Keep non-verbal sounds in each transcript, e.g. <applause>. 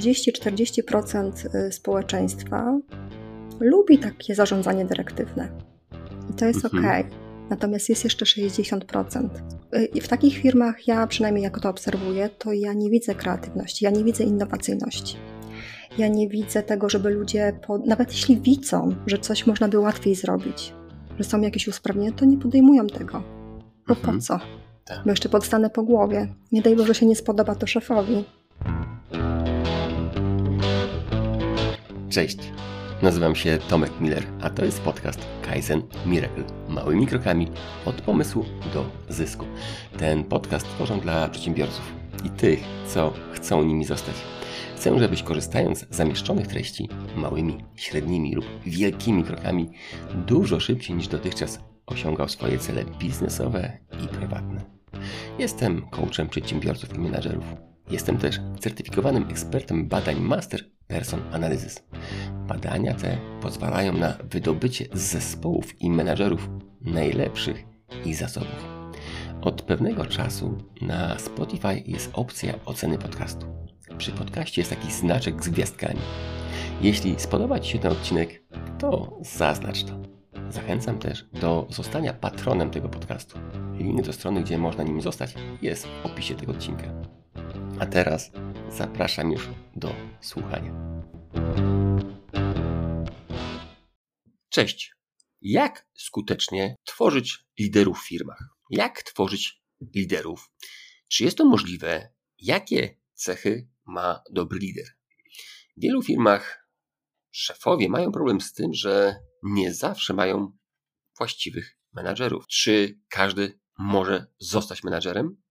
30-40% y, społeczeństwa lubi takie zarządzanie dyrektywne. I to jest mhm. ok. Natomiast jest jeszcze 60%. Y, I w takich firmach, ja przynajmniej jak to obserwuję, to ja nie widzę kreatywności, ja nie widzę innowacyjności. Ja nie widzę tego, żeby ludzie, nawet jeśli widzą, że coś można by łatwiej zrobić, że są jakieś usprawnienia, to nie podejmują tego. Bo mhm. po co? Tak. Bo jeszcze podstanę po głowie. Nie daj Boże się nie spodoba to szefowi. Cześć. Nazywam się Tomek Miller, a to jest podcast Kaizen Miracle. Małymi krokami od pomysłu do zysku. Ten podcast tworzę dla przedsiębiorców i tych, co chcą nimi zostać. Chcę, żebyś korzystając z zamieszczonych treści małymi, średnimi lub wielkimi krokami dużo szybciej niż dotychczas osiągał swoje cele biznesowe i prywatne. Jestem coachem przedsiębiorców i menadżerów. Jestem też certyfikowanym ekspertem badań Master Person Analysis. Badania te pozwalają na wydobycie z zespołów i menadżerów najlepszych ich zasobów. Od pewnego czasu na Spotify jest opcja oceny podcastu. Przy podcaście jest taki znaczek z gwiazdkami. Jeśli spodoba Ci się ten odcinek, to zaznacz to. Zachęcam też do zostania patronem tego podcastu. Link do strony, gdzie można nim zostać, jest w opisie tego odcinka. A teraz zapraszam już do słuchania. Cześć. Jak skutecznie tworzyć liderów w firmach? Jak tworzyć liderów? Czy jest to możliwe? Jakie cechy ma dobry lider? W wielu firmach szefowie mają problem z tym, że nie zawsze mają właściwych menadżerów. Czy każdy może zostać menadżerem?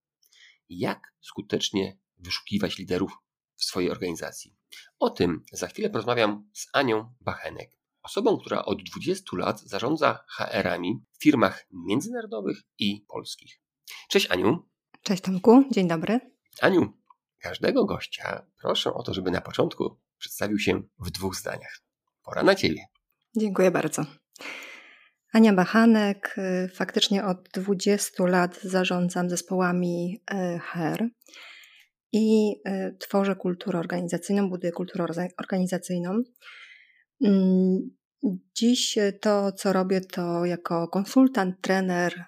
Jak skutecznie wyszukiwać liderów w swojej organizacji? O tym za chwilę porozmawiam z Anią Bachenek, osobą, która od 20 lat zarządza HR-ami w firmach międzynarodowych i polskich. Cześć Aniu. Cześć Tomku, dzień dobry. Aniu, każdego gościa proszę o to, żeby na początku przedstawił się w dwóch zdaniach. Pora na Ciebie. Dziękuję bardzo. Ania Bachanek, y, faktycznie od 20 lat zarządzam zespołami y, HR i y, tworzę kulturę organizacyjną, buduję kulturę organizacyjną. Mm, dziś to, co robię, to jako konsultant, trener,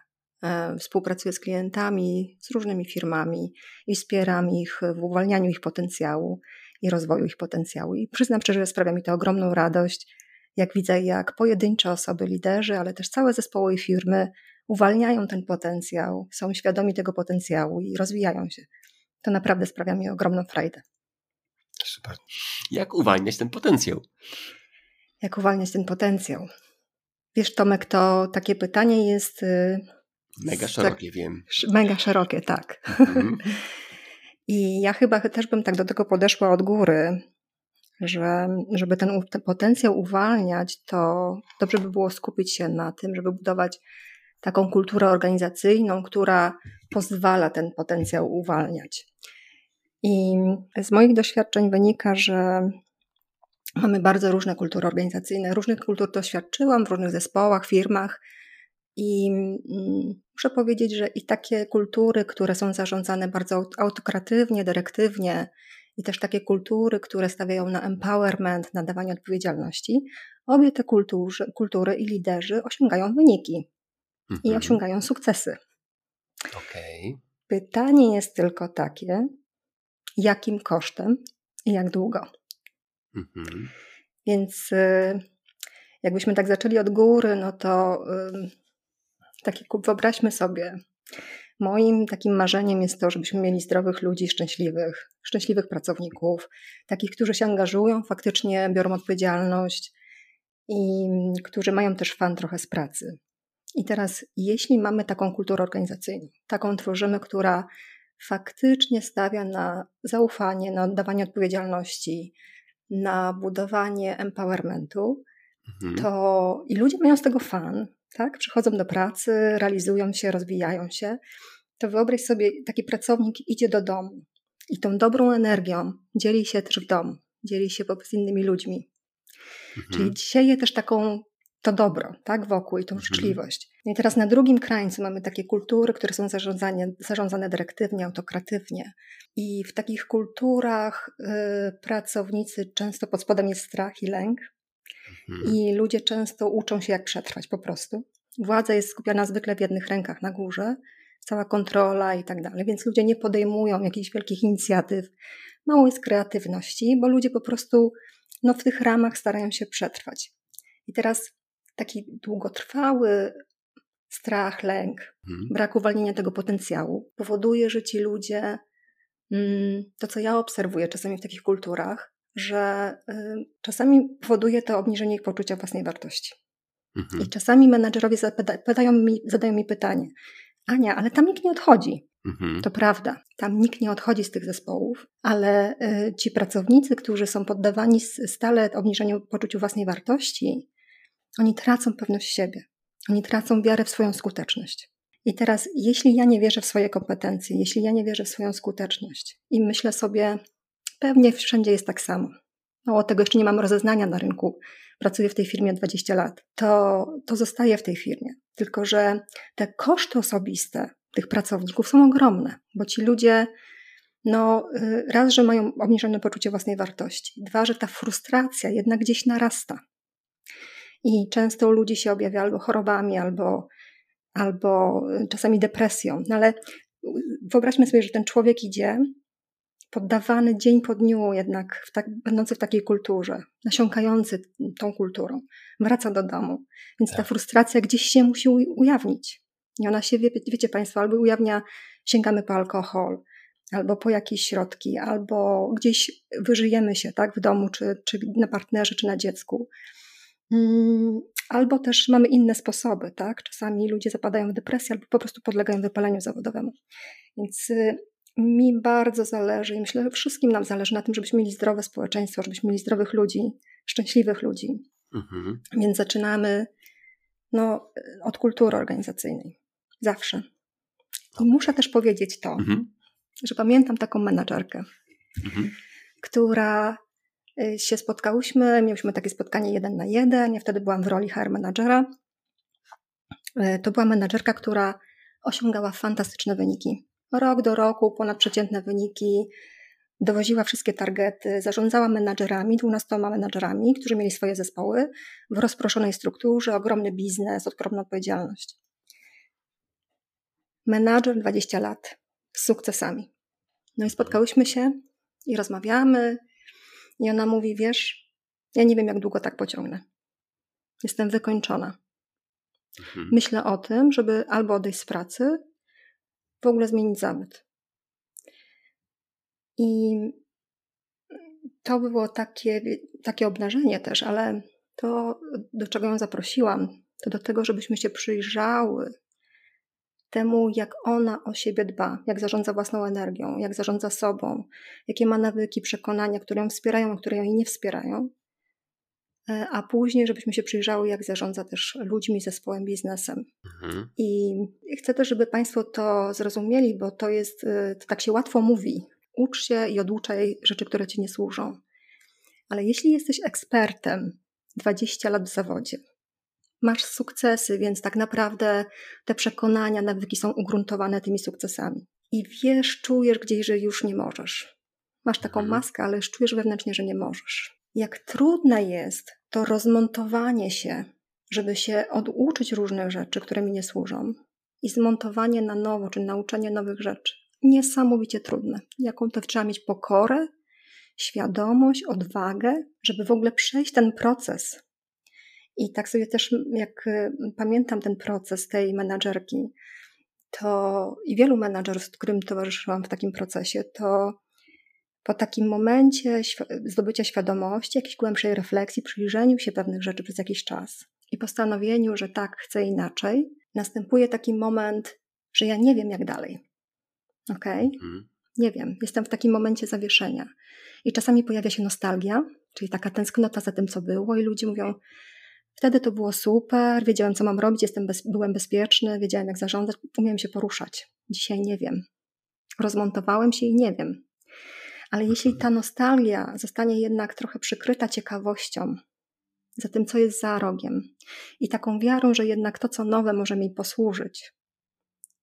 współpracuję z klientami, z różnymi firmami i wspieram ich w uwalnianiu ich potencjału i rozwoju ich potencjału. I przyznam szczerze, że sprawia mi to ogromną radość jak widzę, jak pojedyncze osoby, liderzy, ale też całe zespoły i firmy uwalniają ten potencjał, są świadomi tego potencjału i rozwijają się. To naprawdę sprawia mi ogromną frajdę. Super. Jak uwalniać ten potencjał? Jak uwalniać ten potencjał? Wiesz, Tomek, to takie pytanie jest. Y, mega szerokie, tak, wiem. Mega szerokie, tak. Mhm. <laughs> I ja chyba też bym tak do tego podeszła od góry, że żeby ten, ten potencjał uwalniać, to dobrze by było skupić się na tym, żeby budować taką kulturę organizacyjną, która pozwala ten potencjał uwalniać. I z moich doświadczeń wynika, że mamy bardzo różne kultury organizacyjne. Różnych kultur doświadczyłam w różnych zespołach, firmach. I mm, muszę powiedzieć, że i takie kultury, które są zarządzane bardzo autokratywnie, dyrektywnie, i też takie kultury, które stawiają na empowerment, na dawanie odpowiedzialności, obie te kultury, kultury i liderzy osiągają wyniki mhm. i osiągają sukcesy. Okay. Pytanie jest tylko takie, jakim kosztem i jak długo. Mhm. Więc y, jakbyśmy tak zaczęli od góry, no to takie wyobraźmy sobie, Moim takim marzeniem jest to, żebyśmy mieli zdrowych ludzi, szczęśliwych, szczęśliwych pracowników, takich, którzy się angażują, faktycznie biorą odpowiedzialność i którzy mają też fan trochę z pracy. I teraz, jeśli mamy taką kulturę organizacyjną, taką tworzymy, która faktycznie stawia na zaufanie, na oddawanie odpowiedzialności, na budowanie empowermentu, mhm. to i ludzie mają z tego fan, tak? Przychodzą do pracy, realizują się, rozwijają się, to wyobraź sobie, taki pracownik idzie do domu i tą dobrą energią dzieli się też w domu, dzieli się z innymi ludźmi. Mhm. Czyli sieje też taką to dobro, tak, wokół i tą mhm. życzliwość. No I teraz na drugim krańcu mamy takie kultury, które są zarządzane, zarządzane dyrektywnie, autokratywnie. I w takich kulturach y, pracownicy często pod spodem jest strach i lęk. Mhm. I ludzie często uczą się, jak przetrwać po prostu. Władza jest skupiona zwykle w jednych rękach na górze, cała kontrola i tak dalej, więc ludzie nie podejmują jakichś wielkich inicjatyw. Mało jest kreatywności, bo ludzie po prostu no, w tych ramach starają się przetrwać. I teraz taki długotrwały strach, lęk, hmm. brak uwalnienia tego potencjału powoduje, że ci ludzie, mm, to co ja obserwuję czasami w takich kulturach, że y, czasami powoduje to obniżenie ich poczucia własnej wartości. Mhm. I czasami menadżerowie zadają mi, zadają mi pytanie: Ania, ale tam nikt nie odchodzi. Mhm. To prawda, tam nikt nie odchodzi z tych zespołów, ale y, ci pracownicy, którzy są poddawani stale obniżeniu poczuciu własnej wartości, oni tracą pewność siebie. Oni tracą wiarę w swoją skuteczność. I teraz, jeśli ja nie wierzę w swoje kompetencje, jeśli ja nie wierzę w swoją skuteczność i myślę sobie, pewnie wszędzie jest tak samo, mało tego jeszcze nie mam rozeznania na rynku, pracuję w tej firmie 20 lat, to, to zostaje w tej firmie. Tylko, że te koszty osobiste tych pracowników są ogromne, bo ci ludzie, no, y, raz, że mają obniżone poczucie własnej wartości, dwa, że ta frustracja jednak gdzieś narasta. I często u ludzi się objawia albo chorobami, albo, albo czasami depresją. No ale wyobraźmy sobie, że ten człowiek idzie poddawany dzień po dniu jednak, w tak, będący w takiej kulturze, nasiąkający tą kulturą, wraca do domu. Więc ta tak. frustracja gdzieś się musi ujawnić. I ona się, wie, wiecie Państwo, albo ujawnia, sięgamy po alkohol, albo po jakieś środki, albo gdzieś wyżyjemy się tak, w domu, czy, czy na partnerze, czy na dziecku. Mm, albo też mamy inne sposoby, tak? Czasami ludzie zapadają w depresję albo po prostu podlegają wypaleniu zawodowemu. Więc y, mi bardzo zależy i myślę, że wszystkim nam zależy na tym, żebyśmy mieli zdrowe społeczeństwo, żebyśmy mieli zdrowych ludzi, szczęśliwych ludzi. Mhm. Więc zaczynamy no, od kultury organizacyjnej. Zawsze. I muszę też powiedzieć to, mhm. że pamiętam taką menadżerkę, mhm. która się spotkałyśmy, mieliśmy takie spotkanie jeden na jeden, ja wtedy byłam w roli HR menadżera. Y, to była menadżerka, która osiągała fantastyczne wyniki rok do roku ponadprzeciętne wyniki, dowoziła wszystkie targety, zarządzała menadżerami, 12 menadżerami, którzy mieli swoje zespoły w rozproszonej strukturze, ogromny biznes, ogromna odpowiedzialność. Menadżer 20 lat z sukcesami. No i spotkałyśmy się i rozmawiamy, i ona mówi: Wiesz, ja nie wiem, jak długo tak pociągnę. Jestem wykończona. Mhm. Myślę o tym, żeby albo odejść z pracy, w ogóle zmienić zawód. I to było takie, takie obnażenie też, ale to, do czego ją zaprosiłam, to do tego, żebyśmy się przyjrzały temu, jak ona o siebie dba, jak zarządza własną energią, jak zarządza sobą, jakie ma nawyki, przekonania, które ją wspierają, a które ją nie wspierają. E, a później, żebyśmy się przyjrzały, jak zarządza też ludźmi, zespołem, biznesem. Mhm. I chcę też, żeby Państwo to zrozumieli, bo to jest, e, to tak się łatwo mówi. Ucz się i oduczaj rzeczy, które Ci nie służą. Ale jeśli jesteś ekspertem 20 lat w zawodzie, masz sukcesy, więc tak naprawdę te przekonania, nawyki są ugruntowane tymi sukcesami. I wiesz, czujesz gdzieś, że już nie możesz. Masz taką mhm. maskę, ale już czujesz wewnętrznie, że nie możesz jak trudne jest to rozmontowanie się, żeby się oduczyć różnych rzeczy, które mi nie służą, i zmontowanie na nowo, czy nauczenie nowych rzeczy. Niesamowicie trudne. Jaką to trzeba mieć pokorę, świadomość, odwagę, żeby w ogóle przejść ten proces. I tak sobie też, jak y, pamiętam ten proces tej menadżerki, to i wielu menadżerów, z którym towarzyszyłam w takim procesie, to po takim momencie zdobycia świadomości, jakiejś głębszej refleksji, przyjrzeniu się pewnych rzeczy przez jakiś czas i postanowieniu, że tak, chcę inaczej, następuje taki moment, że ja nie wiem, jak dalej. Ok? Mhm. Nie wiem, jestem w takim momencie zawieszenia. I czasami pojawia się nostalgia, czyli taka tęsknota za tym, co było, i ludzie mówią: Wtedy to było super, wiedziałem, co mam robić, jestem bez, byłem bezpieczny, wiedziałem, jak zarządzać, umiałem się poruszać. Dzisiaj nie wiem. Rozmontowałem się i nie wiem. Ale jeśli ta nostalgia zostanie jednak trochę przykryta ciekawością, za tym, co jest za rogiem. I taką wiarą, że jednak to, co nowe, może mi posłużyć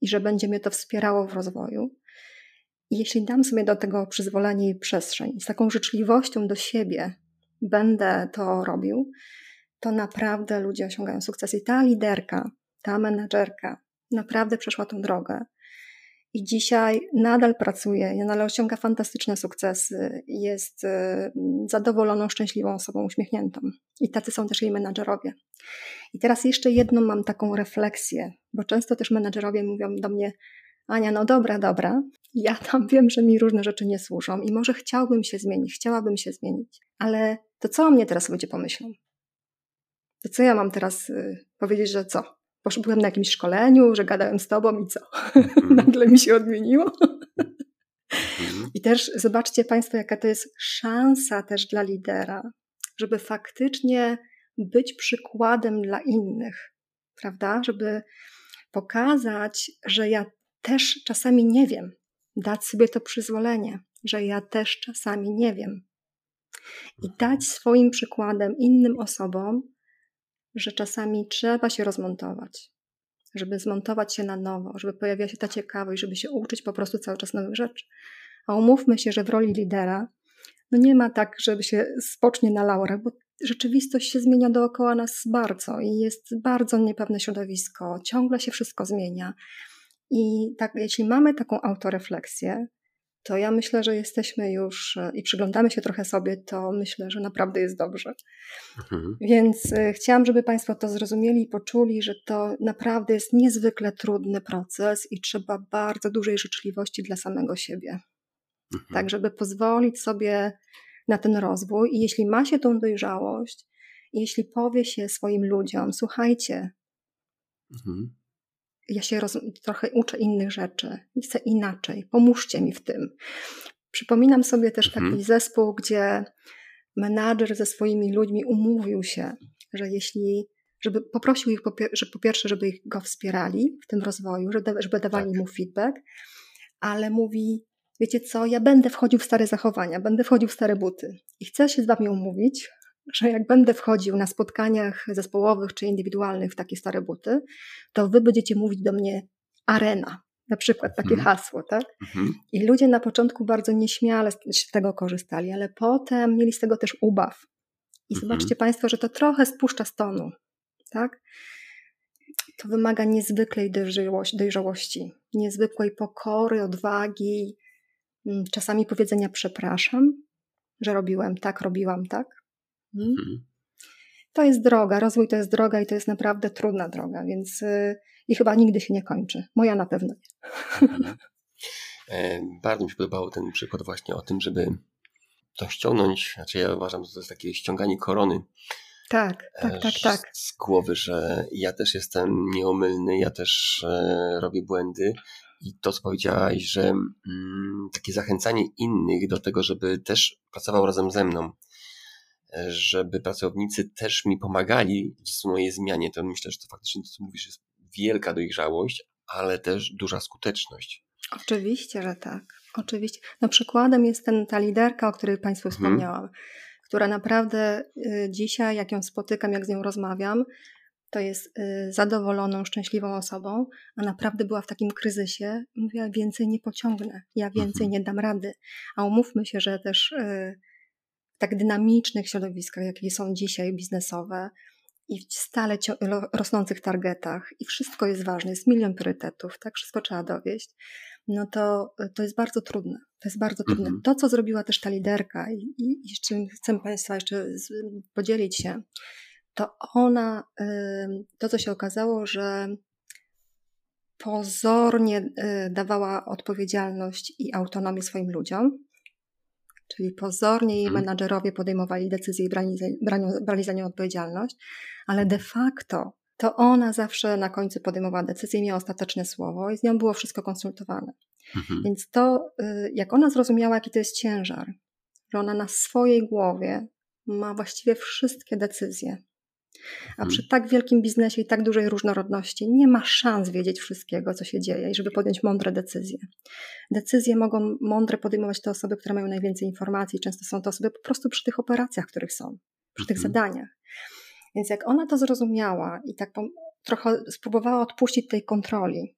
i że będzie mnie to wspierało w rozwoju. I jeśli dam sobie do tego przyzwolenie i przestrzeń, z taką życzliwością do siebie będę to robił, to naprawdę ludzie osiągają sukces. I ta liderka, ta menedżerka naprawdę przeszła tą drogę. I dzisiaj nadal pracuje, nadal osiąga fantastyczne sukcesy, jest y, zadowoloną, szczęśliwą osobą, uśmiechniętą. I tacy są też jej menadżerowie. I teraz jeszcze jedną mam taką refleksję, bo często też menadżerowie mówią do mnie, Ania, no dobra, dobra, ja tam wiem, że mi różne rzeczy nie służą i może chciałbym się zmienić, chciałabym się zmienić, ale to co o mnie teraz ludzie pomyślą? To co ja mam teraz y, powiedzieć, że co? Byłem na jakimś szkoleniu, że gadałem z tobą i co? <laughs> Mm. Nagle mi się odmieniło. Mm. I też zobaczcie Państwo, jaka to jest szansa też dla lidera, żeby faktycznie być przykładem dla innych, prawda? Żeby pokazać, że ja też czasami nie wiem, dać sobie to przyzwolenie, że ja też czasami nie wiem. I dać swoim przykładem innym osobom, że czasami trzeba się rozmontować, żeby zmontować się na nowo, żeby pojawiła się ta ciekawość, żeby się uczyć po prostu cały czas nowych rzeczy. A umówmy się, że w roli lidera no nie ma tak, żeby się spocznie na laurach, bo rzeczywistość się zmienia dookoła nas bardzo i jest bardzo niepewne środowisko, ciągle się wszystko zmienia. I tak, jeśli mamy taką autorefleksję, to ja myślę, że jesteśmy już e, i przyglądamy się trochę sobie, to myślę, że naprawdę jest dobrze. Mhm. Więc e, chciałam, żeby Państwo to zrozumieli i poczuli, że to naprawdę jest niezwykle trudny proces i trzeba bardzo dużej życzliwości dla samego siebie. Mhm. Tak, żeby pozwolić sobie na ten rozwój. I jeśli ma się tą dojrzałość, jeśli powie się swoim ludziom, słuchajcie, mhm ja się roz, trochę uczę innych rzeczy, chcę inaczej, pomóżcie mi w tym. Przypominam sobie też taki zespół, gdzie menadżer ze swoimi ludźmi umówił się, że jeśli, żeby poprosił ich, po, że po pierwsze, żeby ich go wspierali w tym rozwoju, żeby dawali tak. mu feedback, ale mówi, wiecie co, ja będę wchodził w stare zachowania, będę wchodził w stare buty i chcę się z wami umówić, że jak będę wchodził na spotkaniach zespołowych czy indywidualnych w takie stare buty, to wy będziecie mówić do mnie arena, na przykład takie mhm. hasło, tak? Mhm. I ludzie na początku bardzo nieśmiale z tego korzystali, ale potem mieli z tego też ubaw. I mhm. zobaczcie Państwo, że to trochę spuszcza z tonu, tak? To wymaga niezwykłej dojrzałości, niezwykłej pokory, odwagi, mm, czasami powiedzenia przepraszam, że robiłem tak, robiłam tak. Mhm. mhm. To jest droga, rozwój to jest droga i to jest naprawdę trudna droga, więc yy, i chyba nigdy się nie kończy. Moja na pewno nie. Mhm. <laughs> E, bardzo mi się podobał ten przykład właśnie o tym, żeby to ściągnąć, znaczy ja uważam, że to jest takie ściąganie korony. Tak, tak, tak, tak. Z głowy, że ja też jestem nieomylny, ja też e, robię błędy i to, co powiedziałaś, że mm, takie zachęcanie innych do tego, żeby też pracował razem ze mną, żeby pracownicy też mi pomagali w mojej zmianie, to myślę, że to faktycznie to, co mówisz, jest wielka dojrzałość, ale też duża skuteczność. Oczywiście, że tak. Oczywiście. No przykładem jest ten, ta liderka, o której Państwu mhm. wspomniałam, hmm. która naprawdę y, dzisiaj, jak ją spotykam, jak z nią rozmawiam, to jest y, zadowoloną, szczęśliwą osobą, a naprawdę była w takim kryzysie. Mówiła, więcej nie pociągnę, ja więcej hmm. nie dam rady. A umówmy się, że też y, tak dynamicznych środowiskach, jakie są dzisiaj biznesowe i w stale rosnących targetach i wszystko jest ważne, jest milion priorytetów, tak, wszystko trzeba dowieść, no to, to jest bardzo trudne. To jest bardzo trudne. Mhm. To, co zrobiła też ta liderka i, i, i z czym chcę Państwa jeszcze podzielić się, to ona, to co się okazało, że pozornie y, dawała odpowiedzialność i autonomię swoim ludziom, Czyli pozornie jej mhm. menadżerowie podejmowali decyzje i brali, brali, brali za nią odpowiedzialność, ale de facto to ona zawsze na końcu podejmowała decyzję, miała ostateczne słowo i z nią było wszystko konsultowane. Mhm. Więc to, y, jak ona zrozumiała, jaki to jest ciężar, że ona na swojej głowie ma właściwie wszystkie decyzje, a przy tak wielkim biznesie i tak dużej różnorodności nie ma szans wiedzieć wszystkiego, co się dzieje i żeby podjąć mądre decyzje. Decyzje mogą mądre podejmować te osoby, które mają najwięcej informacji. Często są to osoby po prostu przy tych operacjach, których są, przy tych mhm. zadaniach. Więc jak ona to zrozumiała i tak trochę spróbowała odpuścić tej kontroli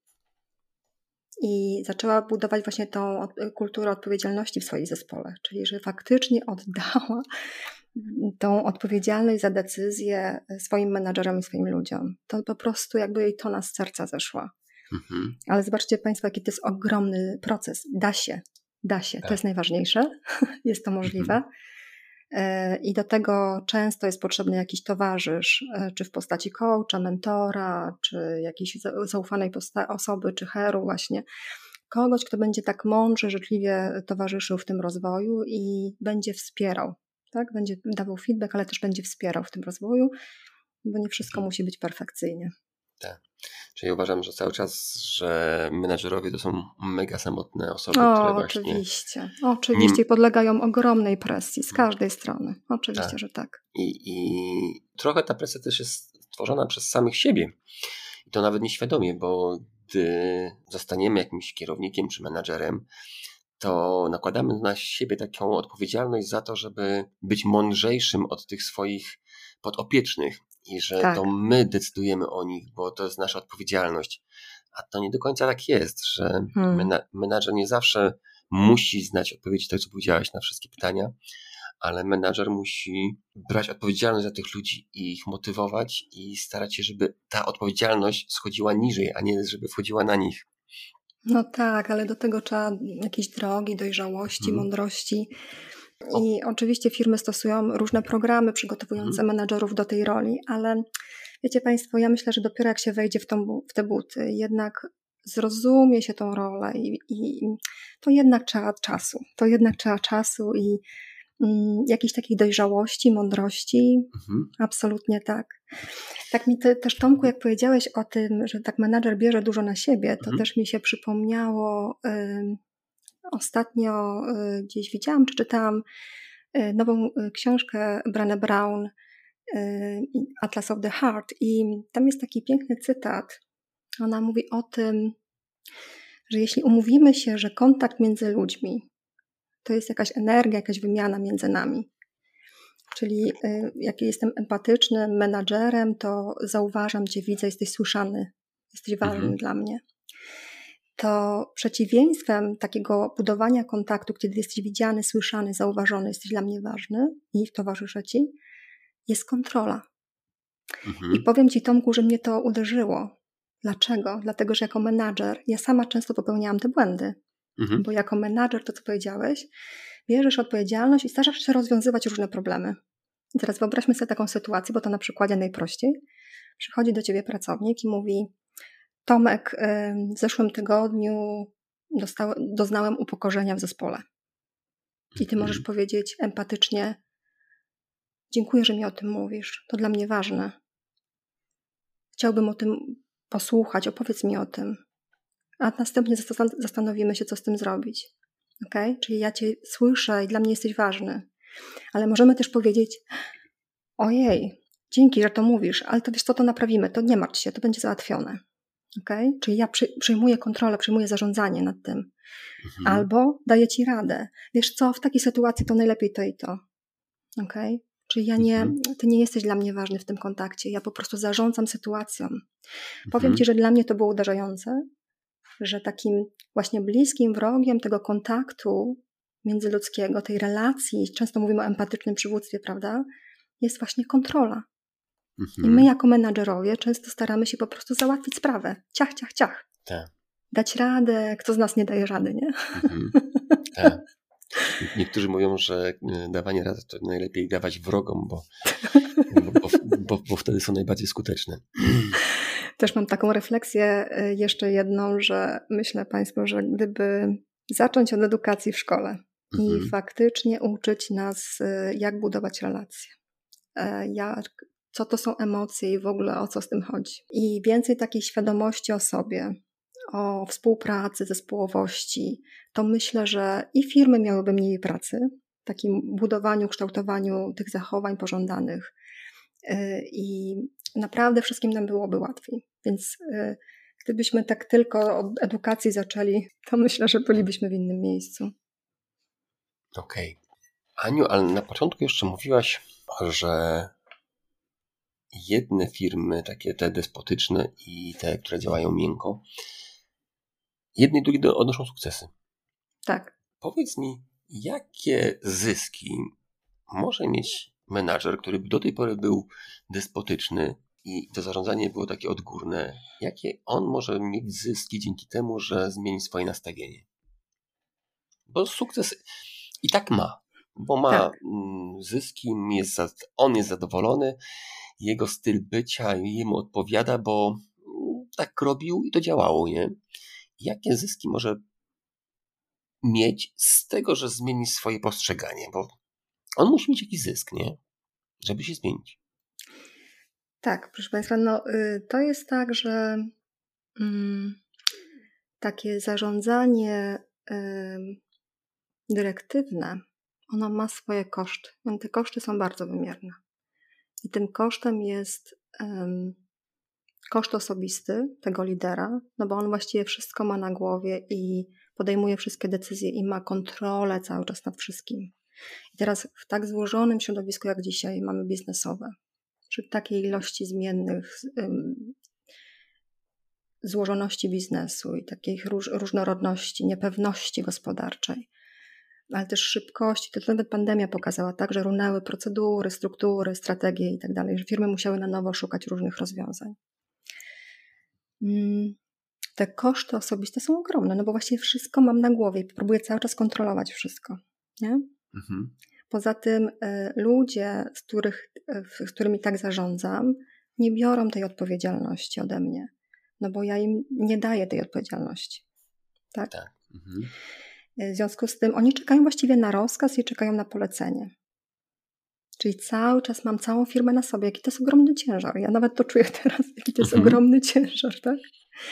i zaczęła budować właśnie tą kulturę odpowiedzialności w swoim zespole, czyli że faktycznie oddała tą odpowiedzialność za decyzję swoim menadżerom i swoim ludziom. To po prostu jakby jej tona z serca zeszła. Mhm. Ale zobaczcie Państwo, jaki to jest ogromny proces. Da się, da się. Tak. To jest najważniejsze. <laughs> jest to możliwe. Mhm. E, I do tego często jest potrzebny jakiś towarzysz, e, czy w postaci coacha, mentora, czy jakiejś zaufanej osoby, czy heru właśnie. Kogoś, kto będzie tak mądrze, życzliwie towarzyszył w tym rozwoju i będzie wspierał. Tak? Będzie dawał feedback, ale też będzie wspierał w tym rozwoju, bo nie wszystko musi być perfekcyjnie. Tak. Czyli uważam, że cały czas, że menadżerowie to są mega samotne osoby, o, które właśnie... Oczywiście, oczywiście nim... podlegają ogromnej presji z każdej strony. Oczywiście, tak. że tak. I, I trochę ta presja też jest stworzona przez samych siebie. I to nawet nieświadomie, bo gdy zostaniemy jakimś kierownikiem czy menadżerem, to nakładamy na siebie taką odpowiedzialność za to, żeby być mądrzejszym od tych swoich podopiecznych i że tak. to my decydujemy o nich, bo to jest nasza odpowiedzialność. A to nie do końca tak jest, że hmm. menadżer nie zawsze musi znać odpowiedzi, tak co powiedziałaś, na wszystkie pytania, ale menadżer musi brać odpowiedzialność za tych ludzi i ich motywować i starać się, żeby ta odpowiedzialność schodziła niżej, a nie żeby wchodziła na nich. No tak, ale do tego trzeba jakiejś drogi, dojrzałości, hmm. mądrości. I oczywiście firmy stosują różne programy przygotowujące hmm. menadżerów do tej roli, ale wiecie Państwo, ja myślę, że dopiero jak się wejdzie w, tą, w te buty, jednak zrozumie się tą rolę i, i, to jednak trzeba czasu. To jednak trzeba czasu i mm, jakiejś takiej dojrzałości, mądrości. Mhm. Absolutnie tak. Tak mi te, też Tomku, jak powiedziałeś o tym, że tak menadżer bierze dużo na siebie, to mhm. też mi się przypomniało y, ostatnio y, gdzieś widziałam czy czytałam y, nową y, książkę Brené Brown Atlas of the Heart i tam jest taki piękny cytat. Ona mówi o tym, że jeśli umówimy się, że kontakt między ludźmi to jest jakaś energia, jakaś wymiana między nami, Czyli jak jestem empatycznym menadżerem, to zauważam Cię, widzę, jesteś słyszany, jesteś ważny mhm. dla mnie to przeciwieństwem takiego budowania kontaktu, kiedy jesteś widziany, słyszany, zauważony, jesteś dla mnie ważny i towarzyszę ci, jest kontrola. Mhm. I powiem ci, Tomku, że mnie to uderzyło. Dlaczego? Dlatego, że jako menadżer ja sama często popełniałam te błędy. Mhm. Bo jako menadżer, to co powiedziałeś, bierzesz odpowiedzialność i starasz się rozwiązywać różne problemy. I teraz wyobraźmy sobie taką sytuację, bo to na przykładzie najprościej. Przychodzi do ciebie pracownik i mówi: Tomek, w zeszłym tygodniu dostał, doznałem upokorzenia w zespole. I ty możesz mhm. powiedzieć empatycznie: Dziękuję, że mi o tym mówisz. To dla mnie ważne. Chciałbym o tym posłuchać, opowiedz mi o tym. A następnie zastanowimy się, co z tym zrobić. Ok? Czyli ja cię słyszę i dla mnie jesteś ważny. Ale możemy też powiedzieć: Ojej, dzięki, że to mówisz, ale to wiesz co, to naprawimy, to nie martw się, to będzie załatwione. Okay? Czyli ja przy, przyjmuję kontrolę, przyjmuję zarządzanie nad tym. Mhm. Albo daję ci radę. Wiesz co, w takiej sytuacji to najlepiej to i to. Okay? Czyli ja nie, mhm. ty nie jesteś dla mnie ważny w tym kontakcie. Ja po prostu zarządzam sytuacją. Mhm. Powiem ci, że dla mnie to było uderzające, że takim właśnie bliskim wrogiem tego kontaktu międzyludzkiego, tej relacji, często mówimy o empatycznym przywództwie, prawda, jest właśnie kontrola. Mhm. I my jako menadżerowie często staramy się po prostu załatwić sprawę. Ciach, ciach, ciach. Tak. Dać radę. Kto z nas nie daje rady, nie? Mhm. <laughs> Tak. Niektórzy mówią, że e, dawanie rady to najlepiej dawać wrogom, bo, bo, bo, bo, wtedy są najbardziej skuteczne. <clears throat> Też mam taką refleksję e, jeszcze jedną, że myślę Państwu, że gdyby zacząć od edukacji w szkole mhm. i faktycznie uczyć nas, e, jak budować relacje, jak co to są emocje i w ogóle o co z tym chodzi. I więcej takiej świadomości o sobie, o współpracy, zespołowości, to myślę, że i firmy miałyby mniej pracy takim budowaniu, kształtowaniu tych zachowań pożądanych. Y, I naprawdę wszystkim nam byłoby łatwiej. Więc y, gdybyśmy tak tylko od edukacji zaczęli, to myślę, że bylibyśmy w innym miejscu. Okej. Okay. Aniu, ale na początku jeszcze mówiłaś, że jedne firmy, takie te despotyczne i te, które działają miękko, jedne i drugie odnoszą sukcesy. Tak. Powiedz mi, jakie zyski może mieć menadżer, który do tej pory był despotyczny i to zarządzanie było takie odgórne, jakie on może mieć zyski dzięki temu, że zmieni swoje nastawienie? Bo sukces i tak ma, bo ma tak. Mm, zyski, jest, on jest zadowolony, jego styl bycia jemu odpowiada, bo mm, tak robił i to działało, nie? Jakie zyski może mieć z tego, że zmieni swoje postrzeganie? Bo on musi mieć jakiś zysk, nie? Żeby się zmienić. Tak, proszę Państwa, no y, to jest tak, że mm, takie zarządzanie y, dyrektywne, ono ma swoje koszty. Te koszty są bardzo wymierne. I tym kosztem jest um, koszt osobisty tego lidera, no bo on właściwie wszystko ma na głowie i podejmuje wszystkie decyzje i ma kontrolę cały czas nad wszystkim. I teraz w tak złożonym środowisku jak dzisiaj mamy biznesowe, przy takiej ilości zmiennych, um, złożoności biznesu i takiej róż, różnorodności, niepewności gospodarczej, ale też szybkości. To nawet pandemia pokazała tak, że runęły procedury, struktury, strategie i tak dalej, że firmy musiały na nowo szukać różnych rozwiązań. Mm, te koszty osobiste są ogromne, no bo właściwie wszystko mam na głowie i próbuję cały czas kontrolować wszystko. Nie? Mhm. Poza tym y, ludzie, z, których, y, z którymi tak zarządzam, nie biorą tej odpowiedzialności ode mnie, no bo ja im nie daję tej odpowiedzialności. Tak. tak. Mhm. W związku z tym oni czekają właściwie na rozkaz i czekają na polecenie. Czyli cały czas mam całą firmę na sobie. Jaki to jest ogromny ciężar. Ja nawet to czuję <laughs> teraz, jaki to jest mhm. ogromny ciężar, tak?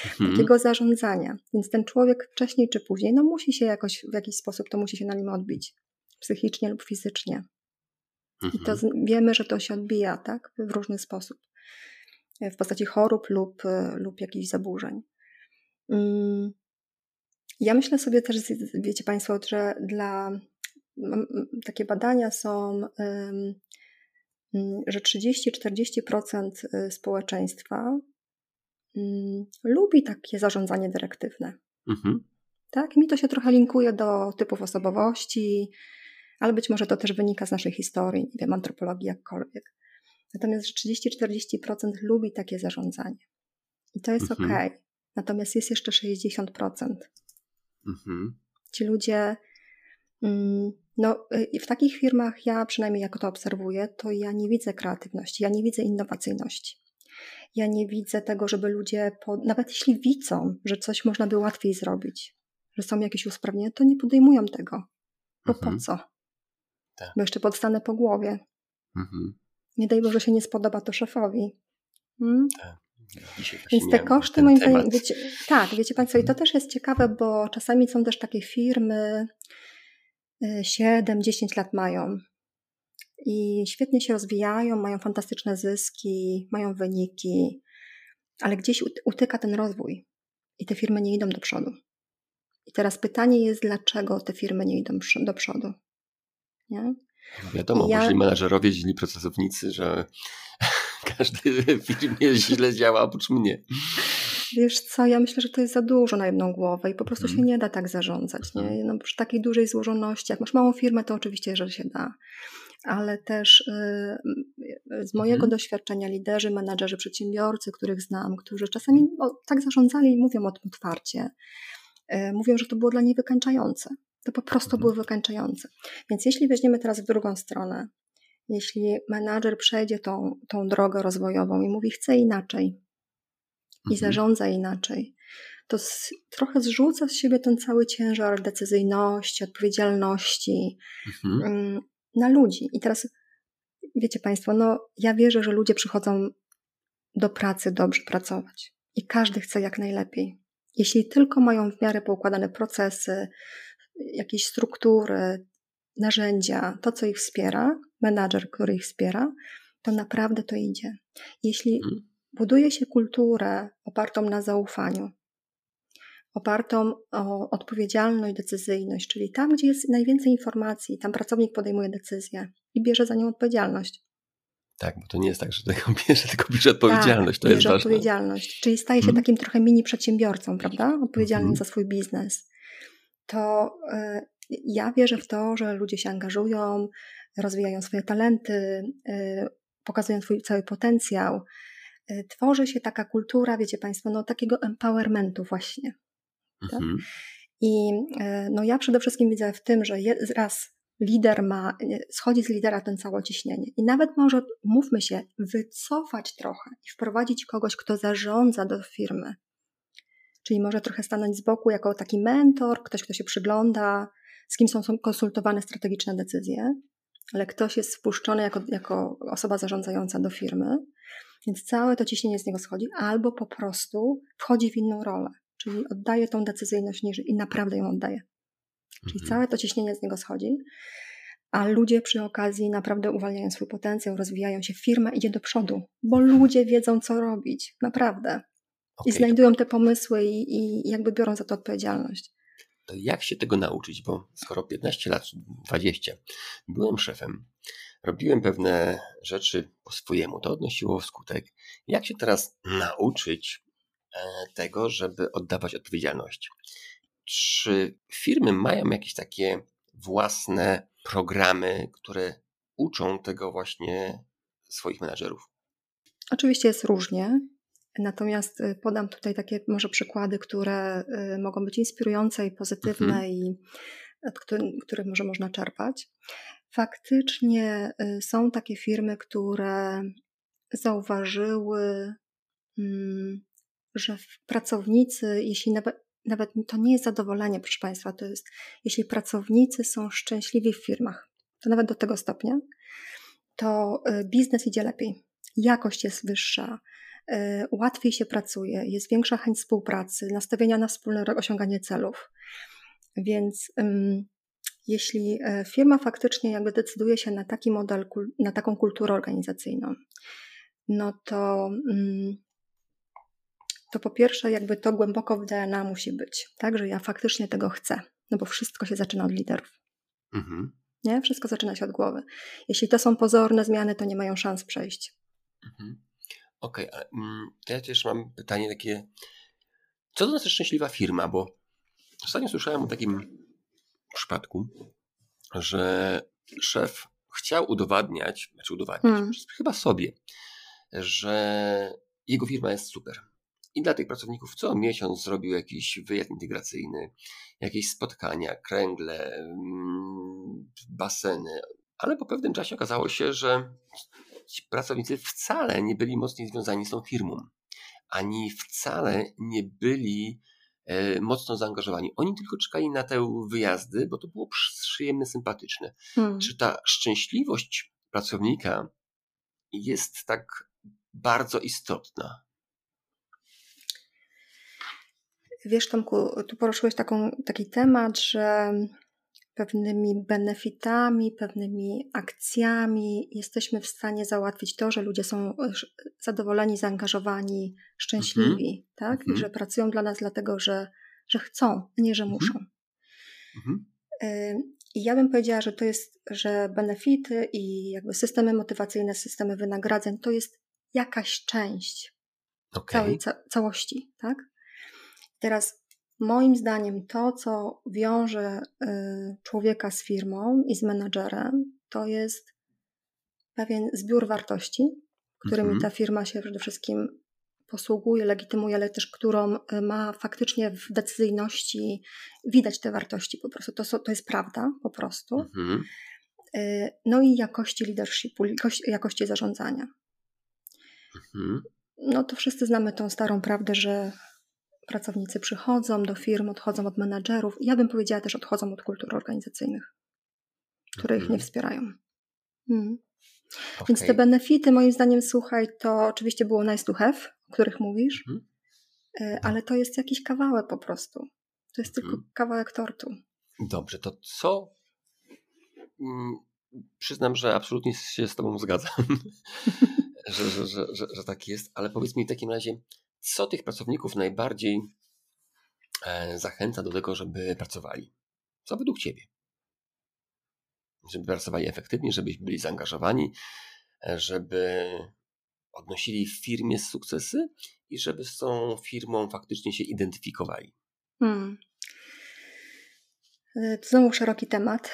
Mhm. Takiego zarządzania. Więc ten człowiek wcześniej czy później, no musi się jakoś, w jakiś sposób to musi się na nim odbić. Psychicznie lub fizycznie. I to mhm. wiemy, że to się odbija, tak? W różny sposób. W postaci chorób lub, lub jakichś zaburzeń. Mm. Ja myślę sobie też, wiecie Państwo, że dla takie badania są, że 30-40% y, społeczeństwa lubi takie zarządzanie dyrektywne. Mhm. Tak, mi to się trochę linkuje do typów osobowości, ale być może to też wynika z naszej historii, nie wiem, antropologii, jakkolwiek. Natomiast, że 30-40% lubi takie zarządzanie. I to jest mhm. ok. Natomiast jest jeszcze 60%, Mhm. Ci ludzie, mm, no y, w takich firmach, ja przynajmniej jako to obserwuję, to ja nie widzę kreatywności, ja nie widzę innowacyjności. Ja nie widzę tego, żeby ludzie, nawet jeśli widzą, że coś można by łatwiej zrobić, że są jakieś usprawnienia, to nie podejmują tego. Bo mhm. po co? Tak. Bo jeszcze podstanę po głowie. Mhm. Nie daj Boże się nie spodoba to szefowi. Hmm? Tak. Więc te koszty, moim zdaniem, wiecie, tak, wiecie Państwo, i to też jest ciekawe, bo czasami są też takie firmy, 7-10 y, lat mają i świetnie się rozwijają, mają fantastyczne zyski, mają wyniki, ale gdzieś utyka ten rozwój i te firmy nie idą do przodu. I teraz pytanie jest, dlaczego te firmy nie idą do przodu? Nie? No wiadomo, ja... myśli menadżerowie, źli pracownicy, że każdy <laughs> w firmie źle działa oprócz mnie. Wiesz co, ja myślę, że to jest za dużo na jedną głowę i po prostu mm. się nie da tak zarządzać. Nie? Mhm. No, przy takiej dużej złożoności, jak masz małą firmę, to oczywiście, że się da. Ale też yy, z mojego mm. doświadczenia liderzy, menadżerzy, przedsiębiorcy, których znam, którzy czasami o, tak zarządzali i mówią o tym otwarcie, yy, mówią, że to było dla nich wykańczające. To po prostu mm. było wykańczające. Więc jeśli weźmiemy teraz w drugą stronę, jeśli menadżer przejdzie tą, tą drogę rozwojową i mówi, chcę inaczej i mhm. zarządza inaczej, to z, trochę zrzuca z siebie ten cały ciężar decyzyjności, odpowiedzialności mhm. Mm, na ludzi. I teraz, wiecie Państwo, no ja wierzę, że ludzie przychodzą do pracy dobrze pracować i każdy chce jak najlepiej. Jeśli tylko mają w miarę poukładane procesy, jakieś struktury, narzędzia, to co ich wspiera, menadżer, który ich wspiera, to naprawdę to idzie. Jeśli hmm. buduje się kulturę opartą na zaufaniu, opartą o odpowiedzialność, decyzyjność, czyli tam, gdzie jest najwięcej informacji, tam pracownik podejmuje decyzję i bierze za nią odpowiedzialność. Tak, bo to nie jest tak, że tego <laughs> bierze, tylko bierze odpowiedzialność. Tak, to jest ważne. odpowiedzialność. Czyli staje się hmm. takim trochę mini przedsiębiorcą, prawda? Odpowiedzialnym hmm. za swój biznes. To y, ja wierzę w to, że ludzie się angażują, rozwijają swoje talenty, y, pokazują swój cały potencjał. Y, tworzy się taka kultura, wiecie Państwo, no takiego empowermentu właśnie. Tak? Mhm. I y, no ja przede wszystkim widzę w tym, że raz lider ma, schodzi z lidera ten całe ciśnienie. I nawet może, mówmy się, wycofać trochę i wprowadzić kogoś, kto zarządza do firmy. Czyli może trochę stanąć z boku jako taki mentor, ktoś, kto się przygląda, z kim są, są konsultowane strategiczne decyzje, ale ktoś jest wpuszczony jako, jako osoba zarządzająca do firmy, więc całe to ciśnienie z niego schodzi, albo po prostu wchodzi w inną rolę, czyli oddaje tą decyzyjność niżej i naprawdę ją oddaje. Czyli mhm. całe to ciśnienie z niego schodzi, a ludzie przy okazji naprawdę uwalniają swój potencjał, rozwijają się, firma idzie do przodu, bo ludzie wiedzą, co robić, naprawdę. Okay. I znajdują te pomysły i, i jakby biorą za to odpowiedzialność. Jak się tego nauczyć? Bo skoro 15 lat, 20, byłem szefem, robiłem pewne rzeczy po swojemu, to odnosiło skutek. Jak się teraz nauczyć e, tego, żeby oddawać odpowiedzialność? Czy firmy mają jakieś takie własne programy, które uczą tego właśnie swoich menadżerów? Oczywiście jest różnie. Natomiast y, podam tutaj takie może przykłady, które y, mogą być inspirujące i pozytywne mhm. i od których może można czerpać. Faktycznie y, są takie firmy, które zauważyły, mm, że pracownicy, jeśli nawet nawet to nie jest zadowolenie, proszę Państwa, to jest, jeśli pracownicy są szczęśliwi w firmach, to nawet do tego stopnia, to y, biznes idzie lepiej, jakość jest wyższa, y, łatwiej się pracuje, jest większa chęć współpracy, nastawienia na wspólne osiąganie celów. Więc jeśli e, firma faktycznie jakby decyduje się na taki model, na taką kulturę organizacyjną, no to to po pierwsze jakby to głęboko w DNA musi być, tak, że ja faktycznie tego chcę, no bo wszystko się zaczyna od liderów. Mhm. Nie? Wszystko zaczyna się od głowy. Jeśli to są pozorne zmiany, to nie mają szans przejść. Mhm. Okej, okay, mm, to ja też mam pytanie takie, co to znaczy szczęśliwa firma, bo ostatnio słyszałem o takim przypadku, że szef chciał udowadniać, znaczy udowadniać, hmm. chyba sobie, że jego firma jest super i dla tych pracowników co miesiąc zrobił jakiś wyjazd integracyjny, jakieś spotkania, kręgle, mm, baseny. Ale po pewnym czasie okazało się, że ci pracownicy wcale nie byli mocniej związani z tą firmą, ani wcale nie byli e, mocno zaangażowani. Oni tylko czekali na te wyjazdy, bo to było przyjemne, sympatyczne. Hmm. Czy ta szczęśliwość pracownika jest tak bardzo istotna? Wiesz, Tomku, tu poruszyłeś taką, taki temat, że pewnymi benefitami, pewnymi akcjami jesteśmy w stanie załatwić to, że ludzie są zadowoleni, zaangażowani, szczęśliwi, mhm. tak? I mhm. że pracują dla nas dlatego, że, że chcą, nie, że mhm. muszą. I ja bym powiedziała, że to jest, że benefity i jakby systemy motywacyjne, systemy wynagradzeń to jest jakaś część okay. całej ca całości, tak? Teraz moim zdaniem to, co wiąże y, człowieka z firmą i z menadżerem, to jest pewien zbiór wartości, którymi mhm. ta firma się przede wszystkim posługuje, legitymuje, ale też którą y, ma faktycznie w decyzyjności widać te wartości po prostu. To, to jest prawda po prostu. Mhm. Y, no i jakości leadershipu, jakości zarządzania. Mhm. No to wszyscy znamy tą starą prawdę, że pracownicy przychodzą do firm, odchodzą od menadżerów. Ja bym powiedziała też odchodzą od kultur organizacyjnych, które ich nie mhm. wspierają. Mm. Okay. Więc te benefity, moim zdaniem, słuchaj, to oczywiście było nice to have, o których mówisz, mhm. E, ale to jest jakiś kawałek po prostu. To jest tylko mhm. kawałek tortu. Dobrze, to co? Mm, przyznam, że absolutnie się z Tobą zgadzam, <laughs> że, że, że, że, że tak jest, ale powiedz mi w takim razie, co tych pracowników najbardziej e, zachęca do tego, żeby pracowali? Co według Ciebie? Żeby pracowali efektywnie, żeby byli zaangażowani, żeby odnosili w firmie sukcesy i żeby z tą firmą faktycznie się identyfikowali? Hmm. E, to znowu szeroki temat.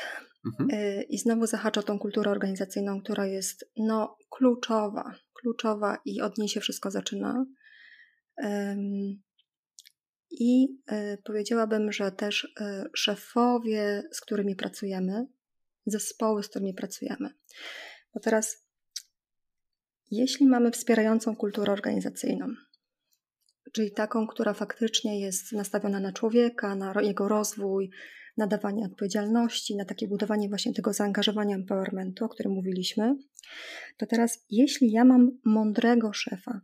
Mhm. E, I znowu zahacza tą kulturę organizacyjną, która jest no, kluczowa, kluczowa i od niej się wszystko zaczyna. I e, powiedziałabym, że też szefowie, z którymi pracujemy, zespoły, z którymi pracujemy. Bo teraz, jeśli mamy wspierającą kulturę organizacyjną, czyli taką, która faktycznie jest nastawiona na człowieka, na jego rozwój, na dawanie odpowiedzialności, na takie budowanie właśnie tego zaangażowania empowermentu, o którym mówiliśmy, to teraz, jeśli ja mam mądrego szefa,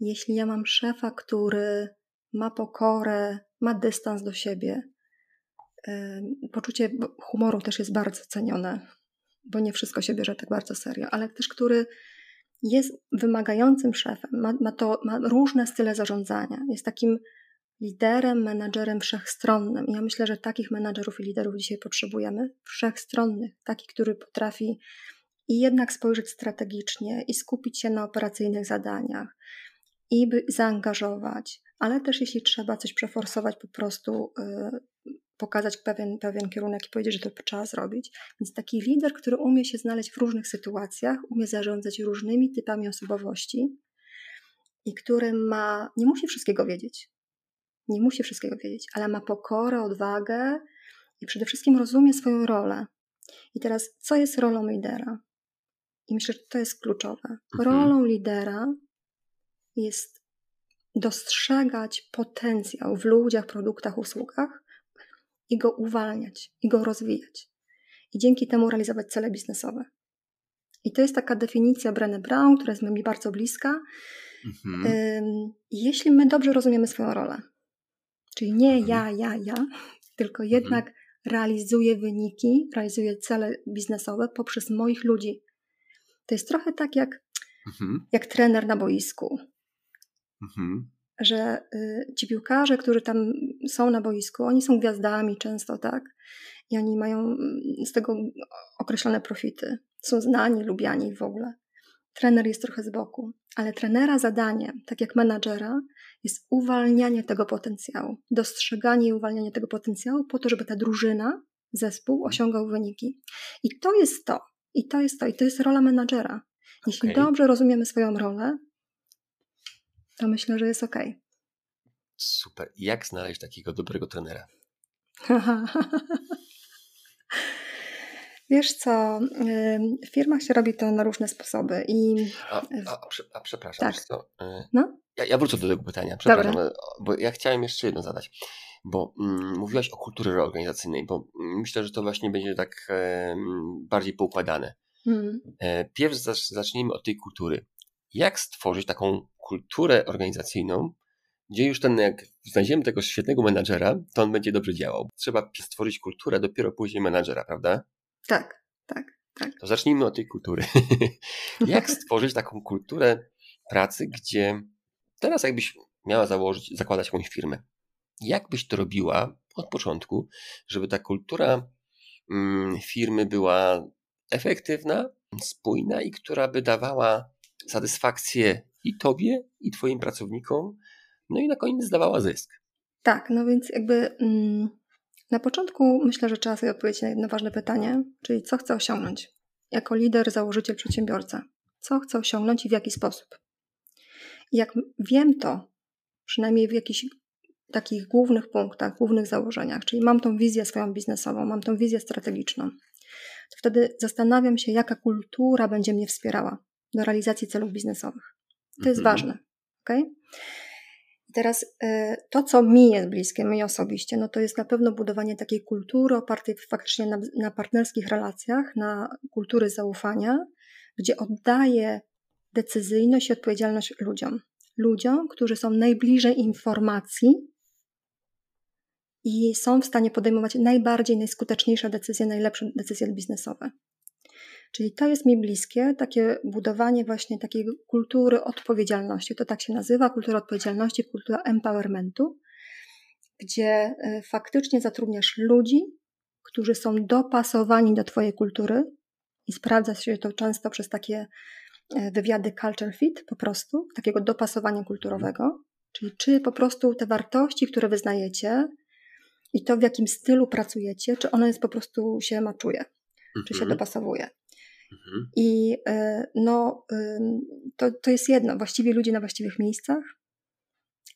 jeśli ja mam szefa, który ma pokorę, ma dystans do siebie, poczucie humoru też jest bardzo cenione, bo nie wszystko się bierze tak bardzo serio, ale też który jest wymagającym szefem, ma, ma, to, ma różne style zarządzania, jest takim liderem, menadżerem wszechstronnym. I ja myślę, że takich menadżerów i liderów dzisiaj potrzebujemy, wszechstronnych, taki, który potrafi i jednak spojrzeć strategicznie i skupić się na operacyjnych zadaniach i by zaangażować, ale też jeśli trzeba coś przeforsować, po prostu y, pokazać pewien, pewien kierunek i powiedzieć, że to trzeba zrobić. Więc taki lider, który umie się znaleźć w różnych sytuacjach, umie zarządzać różnymi typami osobowości i który ma, nie musi wszystkiego wiedzieć, nie musi wszystkiego wiedzieć, ale ma pokorę, odwagę i przede wszystkim rozumie swoją rolę. I teraz, co jest rolą lidera? I myślę, że to jest kluczowe. Mhm. Rolą lidera jest dostrzegać potencjał w ludziach, produktach, usługach i go uwalniać, i go rozwijać. I dzięki temu realizować cele biznesowe. I to jest taka definicja Brené Brown, która jest mi bardzo bliska. Mhm. Jeśli my dobrze rozumiemy swoją rolę, Czyli nie mhm. ja, ja, ja, tylko mhm. jednak mhm. realizuję wyniki, realizuję cele biznesowe poprzez moich ludzi. To jest trochę tak jak, mhm. jak trener na boisku. Mhm. Że y, ci piłkarze, którzy tam są na boisku, oni są gwiazdami często, tak? I oni mają mm, z tego określone profity. Są znani, lubiani w ogóle. Trener jest trochę z boku, ale trenera zadanie, tak jak menadżera, jest uwalnianie tego potencjału, dostrzeganie i uwalnianie tego potencjału po to, żeby ta drużyna, zespół mhm. osiągał wyniki. I to jest to. I to jest to. I to jest rola menadżera. Jeśli okay. dobrze rozumiemy swoją rolę, to myślę, że jest ok. Super. Jak znaleźć takiego dobrego trenera? <laughs> Wiesz co, w firmach się robi to na różne sposoby i... A, a, a przepraszam, tak. co? Y, no? Ja, ja, wrócę do tego pytania, przepraszam, Dobra. bo ja chciałem jeszcze jedno zadać, bo mm, mówiłaś o kulturze reorganizacyjnej, bo myślę, że to właśnie będzie tak e, bardziej poukładane. Hmm. E, pierw zacznijmy od tej kultury. Jak stworzyć taką kulturę organizacyjną, gdzie już ten, jak znajdziemy tego świetnego menadżera, to on będzie dobrze działał. Trzeba stworzyć kulturę, dopiero później menadżera, prawda? Tak, tak, tak. To zacznijmy od tej kultury. <laughs> Jak stworzyć taką kulturę pracy, gdzie teraz jakbyś miała założyć, zakładać jakąś firmę, jak byś to robiła od początku, żeby ta kultura mm, firmy była efektywna, spójna i która by dawała satysfakcję i tobie, i twoim pracownikom, no i na koniec dawała zysk. Tak, no więc jakby mm, na początku myślę, że trzeba sobie odpowiedzieć na jedno ważne pytanie, czyli co chcę osiągnąć jako lider, założyciel, przedsiębiorca. Co chcę osiągnąć i w jaki sposób. Jak wiem to, przynajmniej w jakichś takich głównych punktach, głównych założeniach, czyli mam tą wizję swoją biznesową, mam tą wizję strategiczną, to wtedy zastanawiam się, jaka kultura będzie mnie wspierała do realizacji celów biznesowych. To jest mhm. ważne. Okay? teraz y, to, co mi jest bliskie, mi osobiście, no to jest na pewno budowanie takiej kultury opartej faktycznie na, na partnerskich relacjach, na kultury zaufania, gdzie oddaję decyzyjność i odpowiedzialność ludziom. Ludziom, którzy są najbliżej informacji i są w stanie podejmować najbardziej, najskuteczniejsze decyzje, najlepsze decyzje biznesowe. Czyli to jest mi bliskie, takie budowanie właśnie takiej kultury odpowiedzialności. To tak się nazywa, kultura odpowiedzialności, kultura empowermentu, gdzie e, faktycznie zatrudniasz ludzi, którzy są dopasowani do Twojej kultury i sprawdza się to często przez takie e, wywiady culture fit po prostu, takiego dopasowania kulturowego, czyli czy po prostu te wartości, które wyznajecie i to w jakim stylu pracujecie, czy ono jest po prostu się maczuje, czy się mhm. dopasowuje. Mhm. I e, no, to, to jest jedno, właściwie ludzie na właściwych miejscach.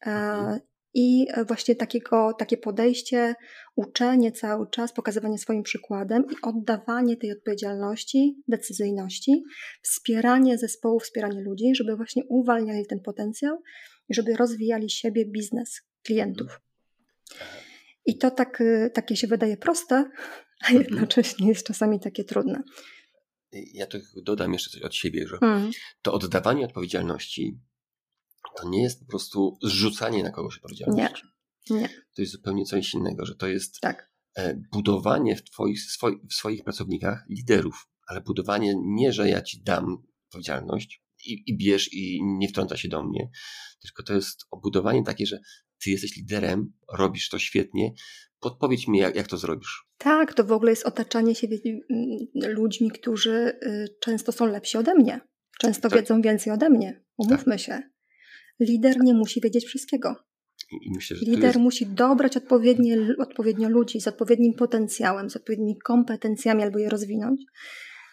Mhm. I właśnie takiego, takie podejście, uczenie cały czas, pokazywanie swoim przykładem i oddawanie tej odpowiedzialności, decyzyjności, wspieranie zespołu, wspieranie ludzi, żeby właśnie uwalniali ten potencjał i żeby rozwijali siebie, biznes, klientów. I to tak, takie się wydaje proste, a mhm. jednocześnie jest czasami takie trudne ja to dodam jeszcze coś od siebie, że hmm. to oddawanie odpowiedzialności to nie jest po prostu zrzucanie na kogoś odpowiedzialności. Nie. nie. To jest zupełnie coś innego, że to jest tak. E, budowanie w, twoich, w swoich pracownikach liderów, ale budowanie nie, że ja ci dam odpowiedzialność i, i bierz i nie wtrąca się do mnie, tylko to jest obudowanie takie, że ty jesteś liderem, robisz to świetnie, podpowiedz mi, jak, jak to zrobisz. Tak, to w ogóle jest otaczanie się ludźmi, którzy y, często są lepsi ode mnie. Często tak. wiedzą więcej ode mnie. Umówmy tak. się. Lider nie musi wiedzieć wszystkiego. I myślę, Lider jest... musi dobrać odpowiednie, odpowiednio ludzi z odpowiednim potencjałem, z odpowiednimi kompetencjami albo je rozwinąć,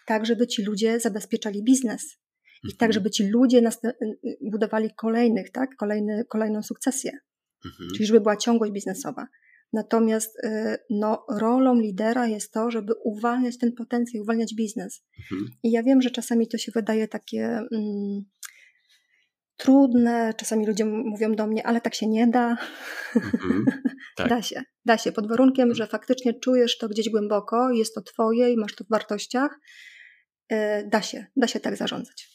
tak żeby ci ludzie zabezpieczali biznes. I tak, mhm. żeby ci ludzie y, y, budowali kolejnych, tak? Kolejny, kolejną sukcesję. Mhm. Czyli żeby była ciągłość biznesowa. Natomiast y, no, rolą lidera jest to, żeby uwalniać ten potencjał, uwalniać biznes. Mhm. I ja wiem, że czasami to się wydaje takie mm, trudne, czasami ludzie mówią do mnie, ale tak się nie da. Mhm. <laughs> Tak. da się, da się, pod warunkiem, że faktycznie czujesz to gdzieś głęboko, jest to twoje i masz to w wartościach. Y, da się, da się tak zarządzać.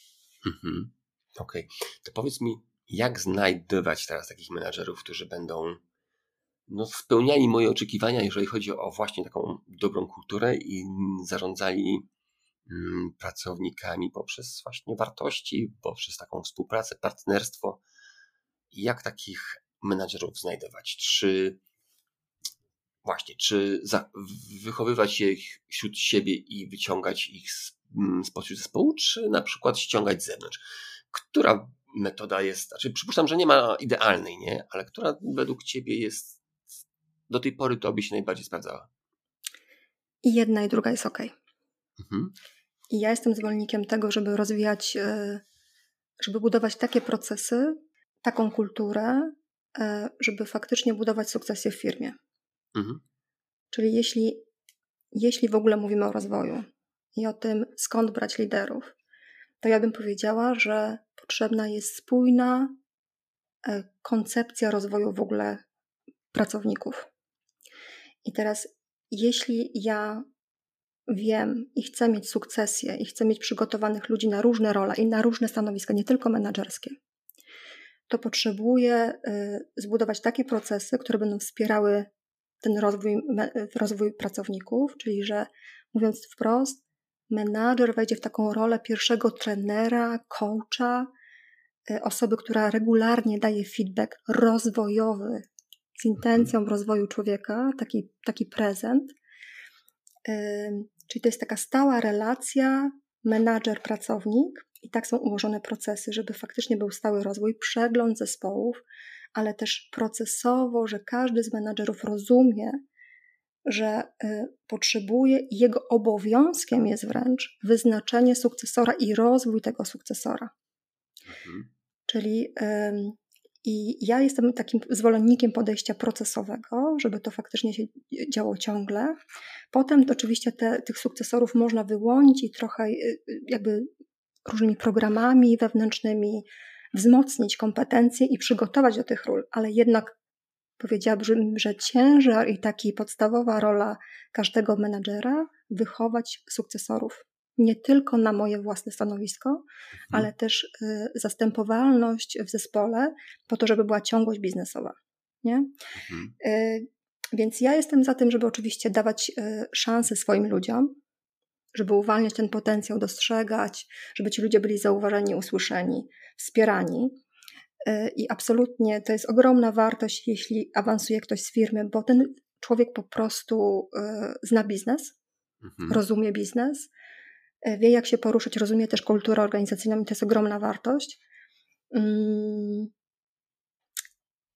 Mhm. Okej, okay. to powiedz mi, jak znajdować teraz takich menadżerów, którzy będą no, spełniali moje oczekiwania, jeżeli chodzi o właśnie taką dobrą kulturę i zarządzali mm, pracownikami poprzez właśnie wartości, poprzez taką współpracę, partnerstwo. Jak takich menadżerów znajdować? Czy właśnie, czy za, wychowywać je wśród siebie i wyciągać ich z, mm, spośród zespołu, czy na przykład ściągać z zewnątrz? Która metoda jest, znaczy przypuszczam, że nie ma idealnej, nie? Ale która według Ciebie jest do tej pory to by się najbardziej sprawdzała? I jedna i druga jest ok. Mhm. I ja jestem zwolennikiem tego, żeby rozwijać, e, żeby budować takie procesy, taką kulturę, e, żeby faktycznie budować sukcesję w firmie. Mhm. Czyli jeśli, jeśli w ogóle mówimy o rozwoju i o tym, skąd brać liderów, to ja bym powiedziała, że potrzebna jest spójna e, koncepcja rozwoju w ogóle pracowników. I teraz, jeśli ja wiem i chcę mieć sukcesję i chcę mieć przygotowanych ludzi na różne role i na różne stanowiska, nie tylko menedżerskie, to potrzebuję y, zbudować takie procesy, które będą wspierały ten rozwój, rozwój pracowników, czyli że mówiąc wprost, menadżer wejdzie w taką rolę pierwszego trenera, coacha, y, osoby, która regularnie daje feedback rozwojowy z intencją rozwoju człowieka, taki, taki prezent. Czyli to jest taka stała relacja menadżer-pracownik i tak są ułożone procesy, żeby faktycznie był stały rozwój, przegląd zespołów, ale też procesowo, że każdy z menadżerów rozumie, że y, potrzebuje i jego obowiązkiem jest wręcz wyznaczenie sukcesora i rozwój tego sukcesora. Mhm. Czyli i ja jestem takim zwolennikiem podejścia procesowego, żeby to faktycznie się działo ciągle. Potem oczywiście te, tych sukcesorów można wyłonić i trochę y, y, jakby różnymi programami wewnętrznymi wzmocnić kompetencje i przygotować do tych ról, ale jednak powiedziałabym, że ciężar i taki podstawowa rola każdego menadżera wychować sukcesorów nie tylko na moje własne stanowisko, mhm. ale też y, zastępowalność w zespole po to, żeby była ciągłość biznesowa. Nie? Mhm. Y, więc ja jestem za tym, żeby oczywiście dawać y, szansę swoim ludziom, żeby uwalniać ten potencjał, dostrzegać, żeby ci ludzie byli zauważeni, usłyszeni, wspierani. I absolutnie to jest ogromna wartość, jeśli awansuje ktoś z firmy, bo ten człowiek po prostu zna biznes, mhm. rozumie biznes, wie jak się poruszyć, rozumie też kulturę organizacyjną i to jest ogromna wartość. Mm.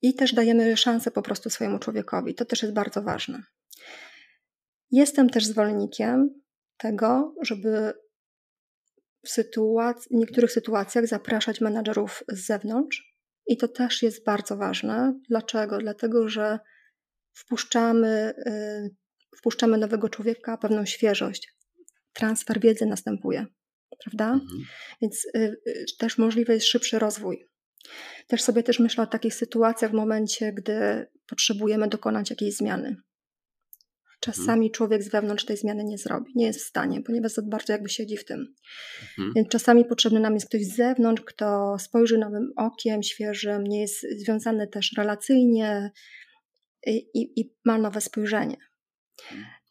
I też dajemy szansę po prostu swojemu człowiekowi. To też jest bardzo ważne. Jestem też zwolennikiem tego, żeby w sytuac- niektórych sytuacjach zapraszać menadżerów z zewnątrz. I to też jest bardzo ważne. Dlaczego? Dlatego, że wpuszczamy, y, wpuszczamy nowego człowieka, pewną świeżość. Transfer wiedzy następuje, prawda? Mhm. Więc y, y, też możliwy jest szybszy rozwój. Też sobie też myślę o takich sytuacjach w momencie, gdy potrzebujemy dokonać jakiejś zmiany. Czasami mhm. człowiek z wewnątrz tej zmiany nie zrobi, nie jest w stanie, ponieważ za bardzo jakby siedzi w tym. Mhm. Więc czasami potrzebny nam jest ktoś z zewnątrz, kto spojrzy nowym okiem, świeżym, nie jest związany też relacyjnie i, i, i ma nowe spojrzenie.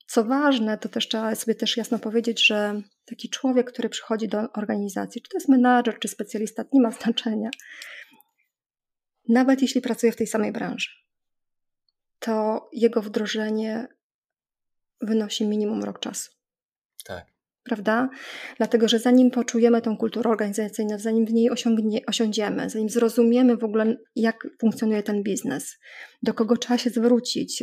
Co ważne, to też trzeba sobie też jasno powiedzieć, że taki człowiek, który przychodzi do organizacji, czy to jest menadżer, czy specjalista, nie ma znaczenia. Nawet jeśli pracuje w tej samej branży, to jego wdrożenie wynosi minimum rok czasu. Tak. Prawda? Dlatego, że zanim poczujemy tą kulturę organizacyjną, zanim w niej osiągnie, osiądziemy, zanim zrozumiemy w ogóle, jak funkcjonuje ten biznes, do kogo trzeba się zwrócić,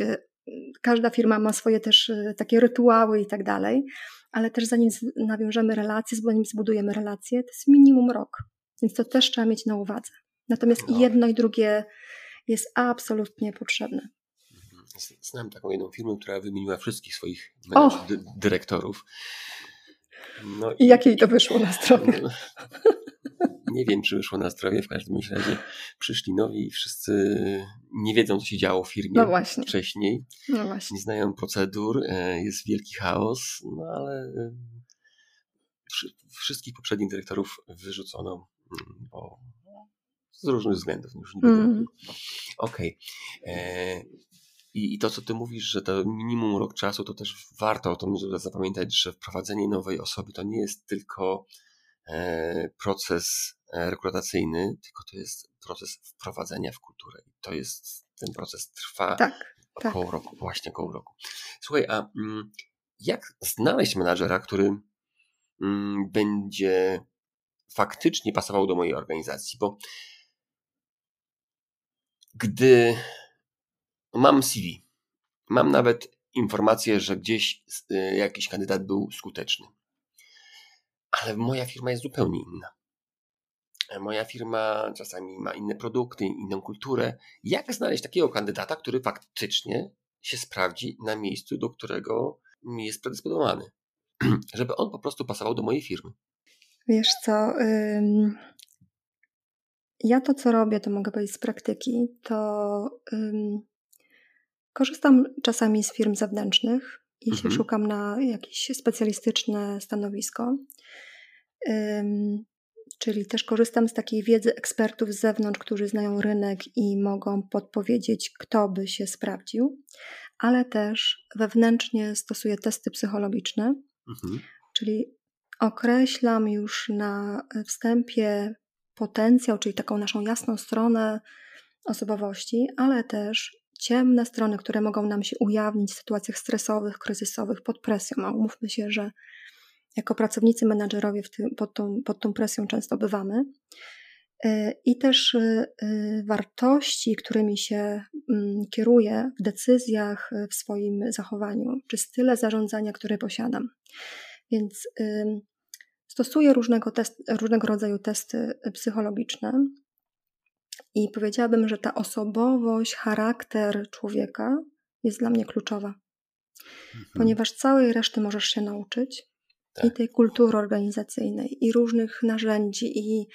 każda firma ma swoje też y, takie rytuały i tak dalej, ale też zanim nawiążemy relacje, zanim zbudujemy relacje, to jest minimum rok. Więc to też trzeba mieć na uwadze. Natomiast no. jedno i drugie jest absolutnie potrzebne. Znam taką jedną firmę, która wymieniła wszystkich swoich dyrektorów. No I, i jak jej to wyszło na zdrowie? No, nie wiem, czy wyszło na zdrowie. W każdym razie przyszli nowi i wszyscy nie wiedzą, co się działo w firmie no wcześniej. No właśnie. Nie znają procedur, e, jest wielki chaos, no ale e, wszystkich poprzednich dyrektorów wyrzucono, mm, bo z różnych względów. Już nie mm. Okej. Okay. E, i, I to, co ty mówisz, że to minimum rok czasu, to też warto o tym zapamiętać, że wprowadzenie nowej osoby to nie jest tylko proces e, rekrutacyjny, tylko to jest proces wprowadzenia w kulturę. I to jest, ten proces trwa tak, około tak. roku, właśnie około roku. Słuchaj, a mm, jak znaleźć menadżera, który mm, będzie faktycznie pasował do mojej organizacji? Bo gdy Mam CV. Mam nawet informację, że gdzieś y, jakiś kandydat był skuteczny. Ale moja firma jest zupełnie inna. Moja firma czasami ma inne produkty, inną kulturę. Jak znaleźć takiego kandydata, który faktycznie się sprawdzi na miejscu, do którego jest predysponowany? <clears throat> Żeby on po prostu pasował do mojej firmy. Wiesz co, ym... ja to co robię, to mogę powiedzieć z praktyki, to ym Korzystam czasami z firm zewnętrznych, jeśli mhm. szukam na jakieś specjalistyczne stanowisko. Um, czyli też korzystam z takiej wiedzy ekspertów z zewnątrz, którzy znają rynek i mogą podpowiedzieć, kto by się sprawdził, ale też wewnętrznie stosuję testy psychologiczne, mhm. czyli określam już na wstępie potencjał, czyli taką naszą jasną stronę osobowości, ale też ciemne strony, które mogą nam się ujawnić w sytuacjach stresowych, kryzysowych, pod presją. A umówmy się, że jako pracownicy, menadżerowie tym, pod, tą, pod tą presją często bywamy. Y, I też y, y, wartości, którymi się mm, kieruję w decyzjach, w swoim zachowaniu, czy style zarządzania, które posiadam. Więc stosuję różnego, test, różnego rodzaju testy psychologiczne, i powiedziałabym, że ta osobowość, charakter człowieka jest dla mnie kluczowa. Mhm. Ponieważ całej reszty możesz się nauczyć tak. i tej kultury organizacyjnej, i różnych narzędzi, i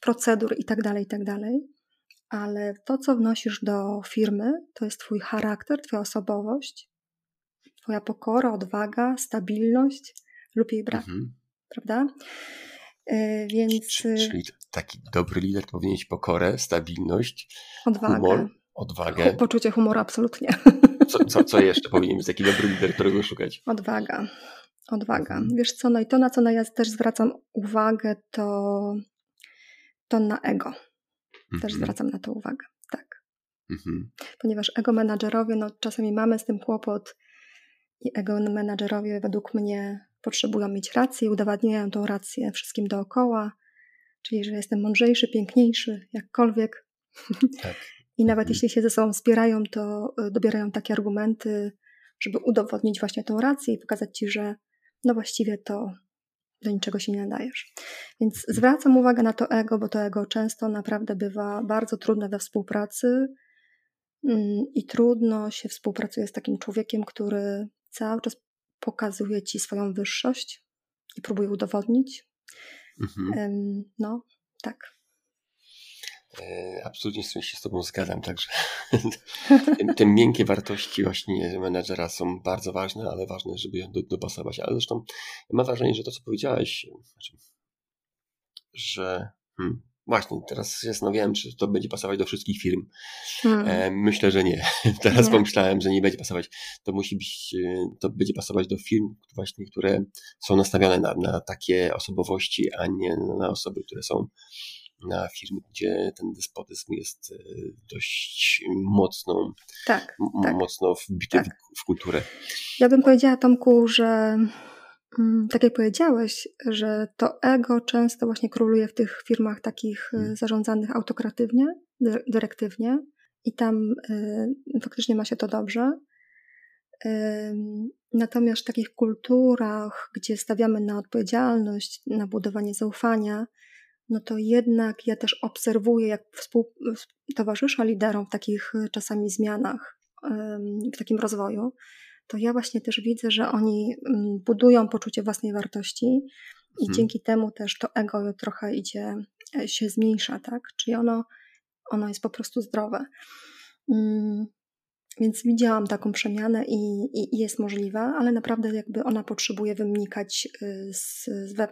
procedur, i tak dalej, i tak dalej. Ale to, co wnosisz do firmy, to jest Twój charakter, Twoja osobowość, Twoja pokora, odwaga, stabilność lub jej brak. Mhm. Prawda? Yy, więc. Czyli taki dobry lider powinien mieć pokorę, stabilność, odwagę. humor, odwagę. Poczucie humoru, absolutnie. Co, co, co jeszcze powinien mieć taki dobry lider, którego szukać? Odwaga. Odwaga. Mhm. Wiesz co, no i to, na co ja też zwracam uwagę, to, to na ego. Mhm. Też zwracam na to uwagę, tak. Mhm. Ponieważ ego menadżerowie, no czasami mamy z tym kłopot i ego menadżerowie według mnie potrzebują mieć rację i udowadniają tą rację wszystkim dookoła, czyli że jestem mądrzejszy, piękniejszy, jakkolwiek. Tak. I nawet mhm. jeśli się ze sobą wspierają, to y, dobierają takie argumenty, żeby udowodnić właśnie tą rację i pokazać ci, że no właściwie to do niczego się nie nadajesz. Więc mhm. zwracam uwagę na to ego, bo to ego często naprawdę bywa bardzo trudne we współpracy mm, i trudno się współpracuje z takim człowiekiem, który cały czas pokazuje ci swoją wyższość i próbuje udowodnić. Mhm. No, tak. E, absolutnie się z Tobą zgadzam, także <laughs> te, miękkie wartości właśnie menedżera są bardzo ważne, ale ważne, żeby je dopasować. Ale zresztą mam wrażenie, że to, co powiedziałeś, znaczy, że hmm, właśnie teraz się zastanawiałem, czy to będzie pasować do wszystkich firm. Hmm. E, myślę, że nie. <laughs> Teraz nie. pomyślałem, że nie będzie pasować. To musi być, e, to będzie pasować do firm właśnie, które są nastawione na, na takie osobowości, a nie na osoby, które są na firmy, gdzie ten despotyzm jest e, dość mocną, tak, tak, mocno wbity tak. w, w kulturę. Ja bym powiedziała, Tomku, że tak jak powiedziałeś, że to ego często właśnie króluje w tych firmach takich e, hmm. zarządzanych autokratywnie, dyrektywnie i tam y, faktycznie ma się to dobrze. Natomiast w takich kulturach, gdzie stawiamy na odpowiedzialność, na budowanie zaufania, no to jednak ja też obserwuję, jak towarzysza liderom w takich y, czasami zmianach, w takim rozwoju, to ja właśnie też widzę, że oni mm, budują poczucie własnej wartości i hmm. dzięki temu też to ego trochę idzie, e, się zmniejsza, tak? Czyli ono, ono jest po prostu zdrowe. Mm, więc widziałam taką przemianę i, i, jest możliwa, ale naprawdę jakby ona potrzebuje wynikać y, z,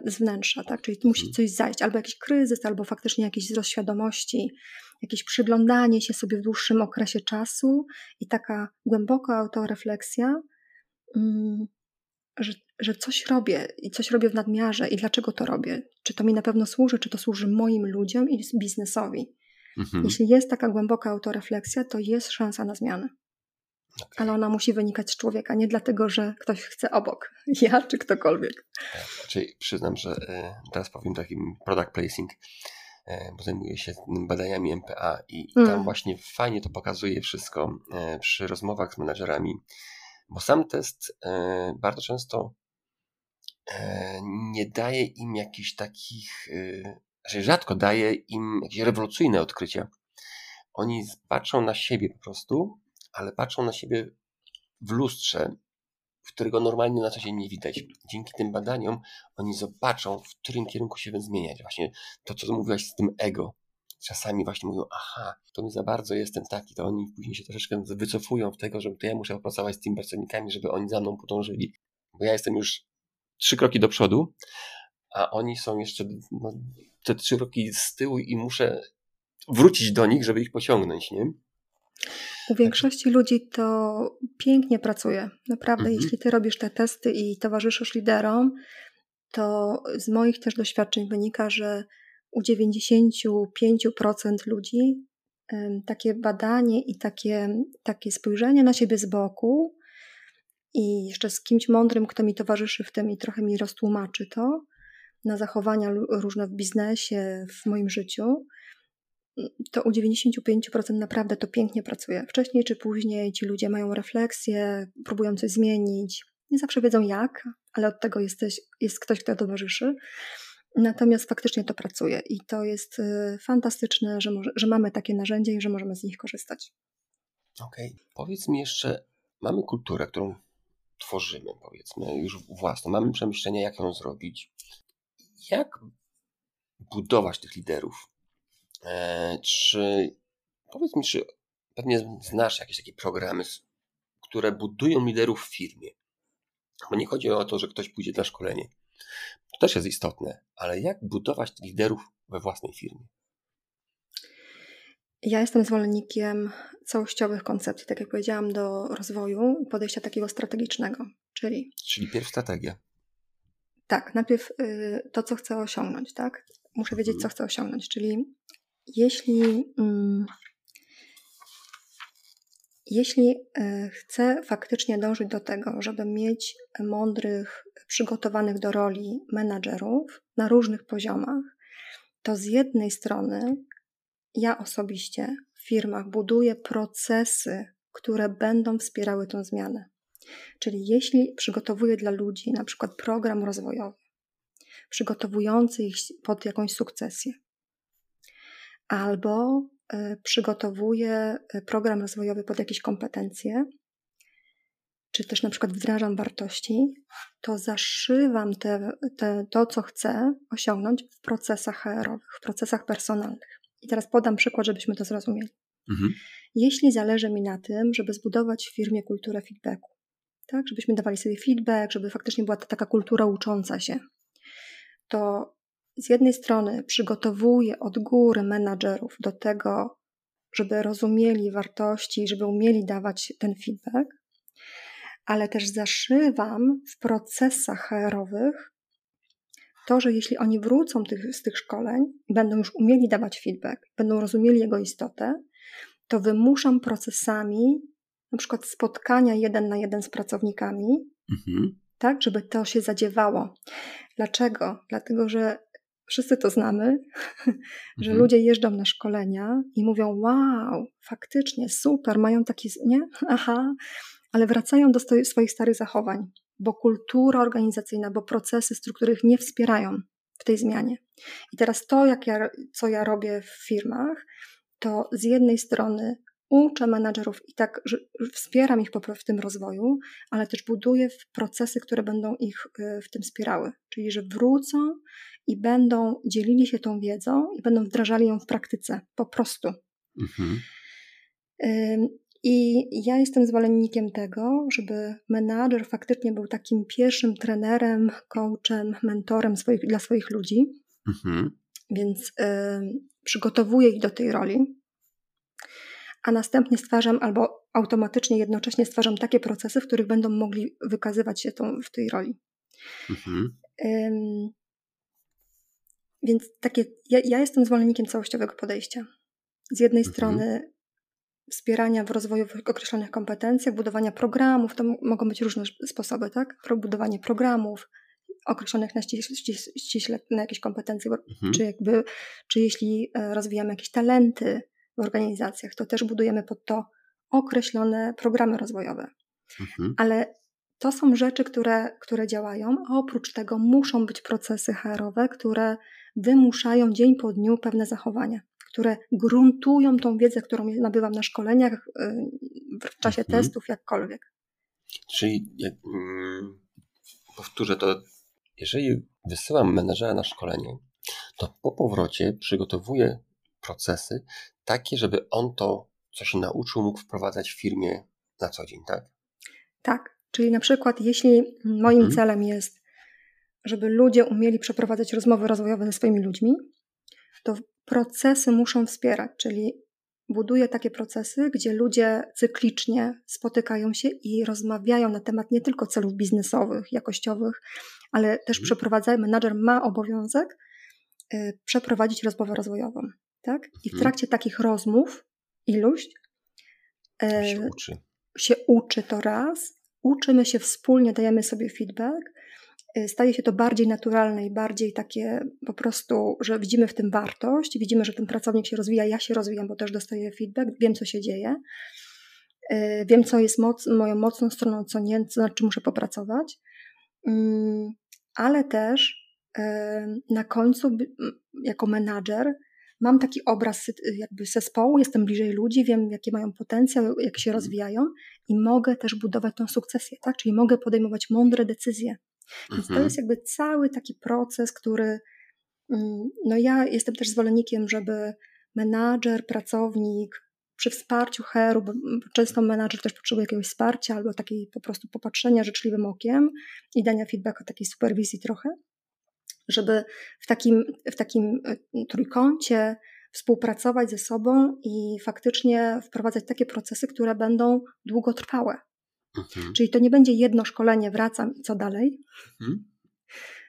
z wnętrza, tak? Czyli musi mhm. coś zajść, albo jakiś kryzys, albo faktycznie jakiś wzrost świadomości, jakieś przyglądanie się sobie w dłuższym okresie czasu i taka głęboka autorefleksja, mm, że, że coś robię i coś robię w nadmiarze i dlaczego to robię. Czy to mi na pewno służy, czy to służy moim ludziom i biznesowi. Mhm. Jeśli jest taka głęboka autorefleksja, to jest szansa na zmianę. Okay. Ale ona musi wynikać z człowieka, nie dlatego, że ktoś chce obok, <laughs> ja czy ktokolwiek. Tak, czyli przyznam, że e, teraz powiem takim product placing, bo zajmuję się badaniami MPA i, mm. tam właśnie fajnie to pokazuje wszystko e, przy rozmowach z menedżerami, bo sam test bardzo często nie daje im jakichś takich, znaczy rzadko daje im jakieś rewolucyjne odkrycia. Oni patrzą na siebie po prostu ale patrzą na siebie w lustrze, którego normalnie na co się nie widać. Dzięki tym badaniom oni zobaczą, w którym kierunku się zmieniać. Właśnie to, co mówiłaś z tym ego. Czasami właśnie mówią, aha, to nie za bardzo jestem taki, to oni później się troszeczkę wycofują w tego, że to ja muszę opracować z tymi pracownikami, żeby oni za mną podążyli. Bo ja jestem już trzy kroki do przodu, a oni są jeszcze no, te trzy kroki z tyłu i muszę wrócić do nich, żeby ich pociągnąć, nie? U większości ludzi to pięknie pracuje. Naprawdę, mhm. jeśli ty robisz te testy i towarzyszysz liderom, to z moich też doświadczeń wynika, że u 95% ludzi takie badanie i takie, takie spojrzenie na siebie z boku i jeszcze z kimś mądrym, kto mi towarzyszy w tym i trochę mi roztłumaczy to, na zachowania różne w biznesie, w moim życiu, to u 95% naprawdę to pięknie pracuje. Wcześniej czy później ci ludzie mają refleksję, próbują coś zmienić. Nie zawsze wiedzą jak, ale od tego jesteś, jest ktoś, kto towarzyszy. Natomiast faktycznie to pracuje i to jest y, fantastyczne, że, może, że mamy takie narzędzia i że możemy z nich korzystać. Okej. Okay. Powiedz mi jeszcze, mamy kulturę, którą tworzymy, powiedzmy, już własną. Mamy przemyślenia, jak ją zrobić. Jak budować tych liderów? E, czy powiedz mi, czy pewnie znasz jakieś takie programy, które budują liderów w firmie? Bo nie chodzi o to, że ktoś pójdzie na szkolenie. To też jest istotne, ale jak budować liderów we własnej firmie? Ja jestem zwolennikiem całościowych koncepcji, tak jak powiedziałam, do rozwoju i podejścia takiego strategicznego, czyli. Czyli pierw strategia. Tak, najpierw y, to, co chcę osiągnąć, tak? Muszę wiedzieć, co mhm. chcę osiągnąć, czyli jeśli mm, jeśli e, chcę faktycznie dążyć do tego, żeby mieć mądrych, przygotowanych do roli menadżerów na różnych poziomach, to z jednej strony ja osobiście w firmach buduję procesy, które będą wspierały tę zmianę. Czyli jeśli przygotowuję dla ludzi na przykład program rozwojowy, przygotowujący ich pod jakąś sukcesję, albo e, przygotowuję e, program rozwojowy pod jakieś kompetencje, czy też na przykład wdrażam wartości, to zaszywam te, te, to, co chcę osiągnąć w procesach HR-owych, w procesach personalnych. I teraz podam przykład, żebyśmy to zrozumieli. Mhm. Jeśli zależy mi na tym, żeby zbudować w firmie kulturę feedbacku, tak, żebyśmy dawali sobie feedback, żeby faktycznie była to taka kultura ucząca się, to z jednej strony przygotowuję od góry menadżerów do tego, żeby rozumieli wartości, żeby umieli dawać ten feedback, ale też zaszywam w procesach HR-owych to, że jeśli oni wrócą tych, z tych szkoleń będą już umieli dawać feedback, będą rozumieli jego istotę, to wymuszam procesami na przykład spotkania jeden na jeden z pracownikami, mhm. tak, żeby to się zadziewało. Dlaczego? Dlatego, że wszyscy to znamy, <laughs> że mhm. ludzie jeżdżą na szkolenia i mówią: Wow, faktycznie, super, mają taki, nie? <laughs> Aha, ale wracają do swoich starych zachowań, bo kultura organizacyjna, bo procesy, struktury ich nie wspierają w tej zmianie. I teraz to, jak ja, co ja robię w firmach, to z jednej strony uczę menadżerów i tak wspieram ich w tym rozwoju, ale też buduję procesy, które będą ich y, w tym wspierały. Czyli, że wrócą i będą dzielili się tą wiedzą i będą wdrażali ją w praktyce, po prostu. Mhm. I ja jestem zwolennikiem tego, żeby menadżer faktycznie był takim pierwszym trenerem, coachem, mentorem swoich, dla swoich ludzi. Mhm. Więc y, przygotowuję ich do tej roli, a następnie stwarzam albo automatycznie jednocześnie stwarzam takie procesy, w których będą mogli wykazywać się tą, w tej roli. Mhm. Ym, więc takie, ja, ja, jestem zwolennikiem całościowego podejścia. Z jednej mhm. strony wspierania w rozwoju w określonych kompetencjach, budowania programów, to mogą być różne sposoby, tak? Budowanie programów określonych na ściśle, ściśle na jakieś kompetencje, mhm. czy jakby, czy jeśli e, rozwijamy jakieś talenty w organizacjach, to też budujemy pod to określone programy rozwojowe. Mhm. Ale to są rzeczy, które, które działają, a oprócz tego muszą być procesy HR-owe, które wymuszają dzień po dniu pewne zachowania które gruntują tą wiedzę, którą nabywam na szkoleniach, y, w czasie mhm. testów, jakkolwiek. Czyli jak, mm, powtórzę to, jeżeli wysyłam menedżera na szkolenie, to po powrocie przygotowuję procesy takie, żeby on to, co się nauczył, mógł wprowadzać w firmie na co dzień, tak? Tak. Czyli na przykład, jeśli moim mhm. celem jest, żeby ludzie umieli przeprowadzać rozmowy rozwojowe ze swoimi ludźmi, to procesy muszą wspierać, czyli buduję takie procesy, gdzie ludzie cyklicznie spotykają się i rozmawiają na temat nie tylko celów biznesowych, jakościowych, ale też mhm. przeprowadzają, menadżer ma obowiązek y, przeprowadzić rozmowę rozwojową. Tak? I w mhm. trakcie takich rozmów iluś y, się uczy. się uczy to raz, uczymy się wspólnie, dajemy sobie feedback, Y, staje się to bardziej naturalne i bardziej takie po prostu, że widzimy w tym wartość, widzimy, że ten pracownik się rozwija, ja się rozwijam, bo też dostaję feedback, wiem, co się dzieje, y, wiem, co jest moc, moją mocną stroną, co nie, co, nad czym muszę popracować, mm, ale też y, na końcu, jako menadżer, mam taki obraz jakby zespołu, jestem bliżej ludzi, wiem, jakie mają potencjał, jak się mhm. rozwijają i mogę też budować tą sukcesję, tak? Czyli mogę podejmować mądre decyzje więc mhm. to jest jakby cały taki proces, który mm, no ja jestem też zwolennikiem, żeby menadżer, pracownik przy wsparciu HR-u, bo często menadżer też potrzebuje jakiegoś wsparcia albo takiej po prostu popatrzenia życzliwym okiem i dania feedbacka, takiej superwizji trochę, żeby w takim, w takim e, trójkącie współpracować ze sobą i faktycznie wprowadzać takie procesy, które będą długotrwałe. Mhm. Czyli to nie będzie jedno szkolenie, wracam i co dalej, mhm.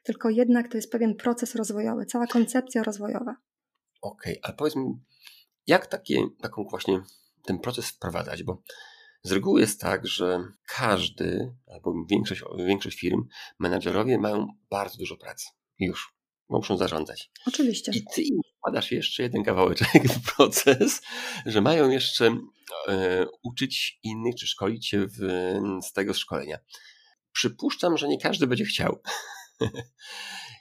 tylko jednak to jest pewien proces rozwojowy, cała koncepcja rozwojowa. Okej, okay, ale powiedz mi, jak takie, taką właśnie ten proces wprowadzać, bo Z reguły jest tak, że każdy, albo większość, większość firm, menadżerowie mają bardzo dużo pracy. Już. Muszą zarządzać. Oczywiście. I ty im wkładasz jeszcze jeden kawałeczek w <laughs> proces, że mają jeszcze e, uczyć innych, czy szkolić się w, z tego szkolenia. Przypuszczam, że nie każdy będzie chciał. <laughs>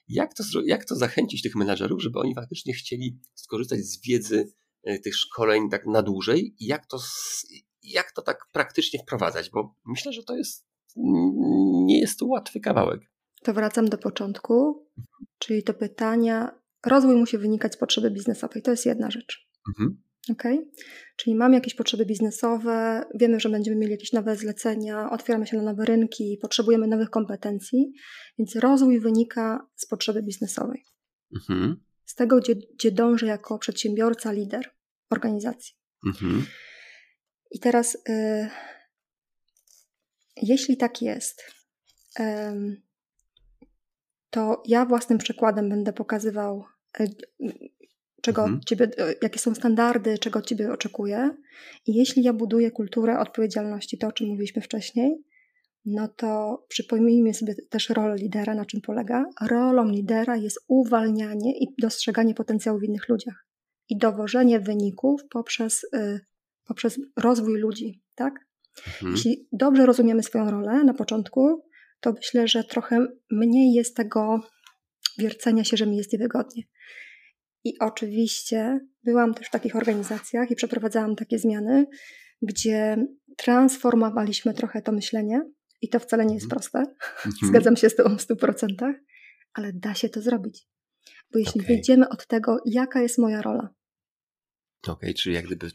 jak, to, jak to zachęcić tych menadżerów, żeby oni faktycznie chcieli skorzystać z wiedzy e, tych szkoleń tak na dłużej i jak to, jak to tak praktycznie wprowadzać? Bo myślę, że to jest nie jest to łatwy kawałek. To wracam do początku, czyli do pytania, rozwój musi wynikać z potrzeby biznesowej. To jest jedna rzecz. Mhm. Okay? Czyli mamy jakieś potrzeby biznesowe, wiemy, że będziemy mieli jakieś nowe zlecenia, otwieramy się na nowe rynki, potrzebujemy nowych kompetencji, więc rozwój wynika z potrzeby biznesowej. Mhm. Z tego, gdzie, gdzie dążę jako przedsiębiorca, lider organizacji. Mhm. I teraz, y, jeśli tak jest, y, to ja własnym przykładem będę pokazywał, y, czego mhm. ciebie, y, jakie są standardy, czego od ciebie oczekuję. I jeśli ja buduję kulturę odpowiedzialności, to o czym mówiliśmy wcześniej, no to przypomnijmy sobie też rolę lidera, na czym polega. Rolą lidera jest uwalnianie i dostrzeganie potencjału w innych ludziach i dowożenie wyników poprzez, y, poprzez rozwój ludzi, tak? Mhm. Jeśli dobrze rozumiemy swoją rolę na początku, to myślę, że trochę mniej jest tego wiercenia się, że mi jest niewygodnie. I oczywiście byłam też w takich organizacjach i przeprowadzałam takie zmiany, gdzie transformowaliśmy trochę to myślenie i to wcale nie jest mhm. proste. Mhm. Zgadzam się z Tobą w 100%, ale da się to zrobić. Bo jeśli okay. wyjdziemy od tego, jaka jest moja rola. Okej, okay, czyli jak gdyby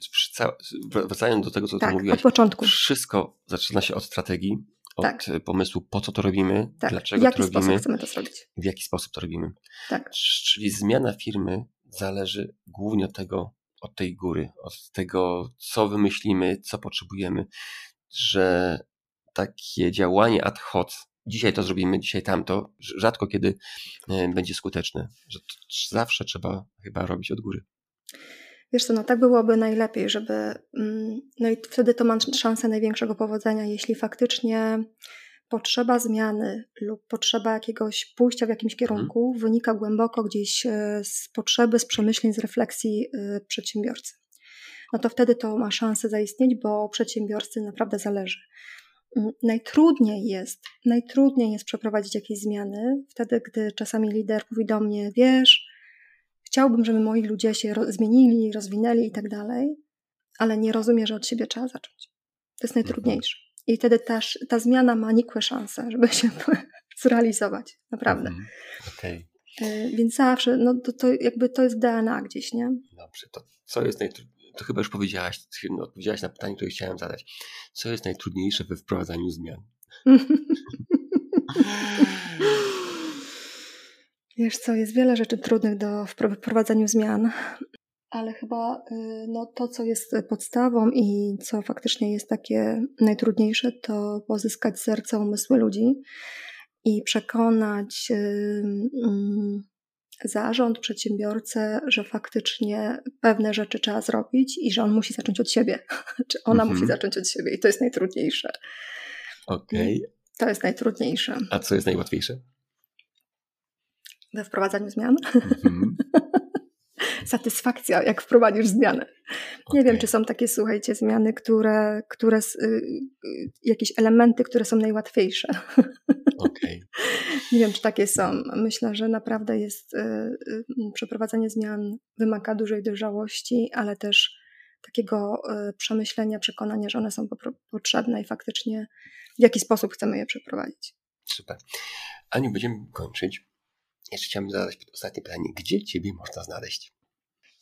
wracając do tego, co tak, ty mówiłaś, od początku. wszystko zaczyna się od strategii, od tak. pomysłu, po co to robimy, tak. dlaczego w jaki to robimy, sposób chcemy to zrobić. w jaki sposób to robimy. Tak. Czyli zmiana firmy zależy głównie od tego, od tej góry, od tego, co wymyślimy, co potrzebujemy, że takie działanie ad hoc, dzisiaj to zrobimy, dzisiaj tamto, rzadko kiedy e, będzie skuteczne, że zawsze trzeba chyba robić od góry. Wiesz co, no tak byłoby najlepiej, żeby. Mm, no i wtedy to ma szansę największego powodzenia, jeśli faktycznie potrzeba zmiany lub potrzeba jakiegoś pójścia w jakimś mhm. kierunku mhm. wynika głęboko gdzieś e, z potrzeby, z przemyśleń, z refleksji e, przedsiębiorcy. No to wtedy to ma szansę zaistnieć, bo przedsiębiorcy naprawdę zależy. Mm, najtrudniej jest, najtrudniej jest przeprowadzić jakieś zmiany, wtedy gdy czasami lider mówi do mnie, wiesz, chciałbym, żeby moi ludzie się zmienili, rozwinęli i tak dalej, ale nie rozumie, że od siebie trzeba zacząć. To jest najtrudniejsze. I wtedy ta, ta zmiana ma nikłe szanse, żeby się <laughs> zrealizować. Naprawdę. Mhm. Okay. E, więc zawsze, no to, to jakby to jest DNA gdzieś, nie? Dobrze, to co jest najtrudniejsze? To chyba już powiedziałaś, no, odpowiedziałaś na pytanie, które chciałem zadać. Co jest najtrudniejsze we wprowadzaniu zmian? <laughs> Wiesz co, jest wiele rzeczy trudnych do wprowadzaniu zmian, ale chyba y, no, to, co jest podstawą i co faktycznie jest takie najtrudniejsze, to pozyskać serce, umysły ludzi i przekonać yy, zarząd, przedsiębiorcę, że faktycznie pewne rzeczy trzeba zrobić i że on musi zacząć od siebie, <laughs> czy ona mhm. musi zacząć od siebie i to jest najtrudniejsze. Okej. Okay. To jest najtrudniejsze. A co jest najłatwiejsze? We wprowadzaniu zmian? Mhm. <laughs> satysfakcja, jak wprowadzisz zmianę. Nie wiem, czy są takie, słuchajcie, zmiany, które, które y, y, jakieś elementy, które są najłatwiejsze. <laughs> Okay. Nie wiem, czy takie są. Myślę, że naprawdę jest y, przeprowadzenie zmian wymaga dużej dojrzałości, ale też takiego przemyślenia, przekonania, że one są potrzebne i faktycznie w jaki sposób chcemy je przeprowadzić. Super. Aniu, będziemy kończyć. Jeszcze chciałbym zadać ostatnie pytanie. Gdzie Ciebie można znaleźć?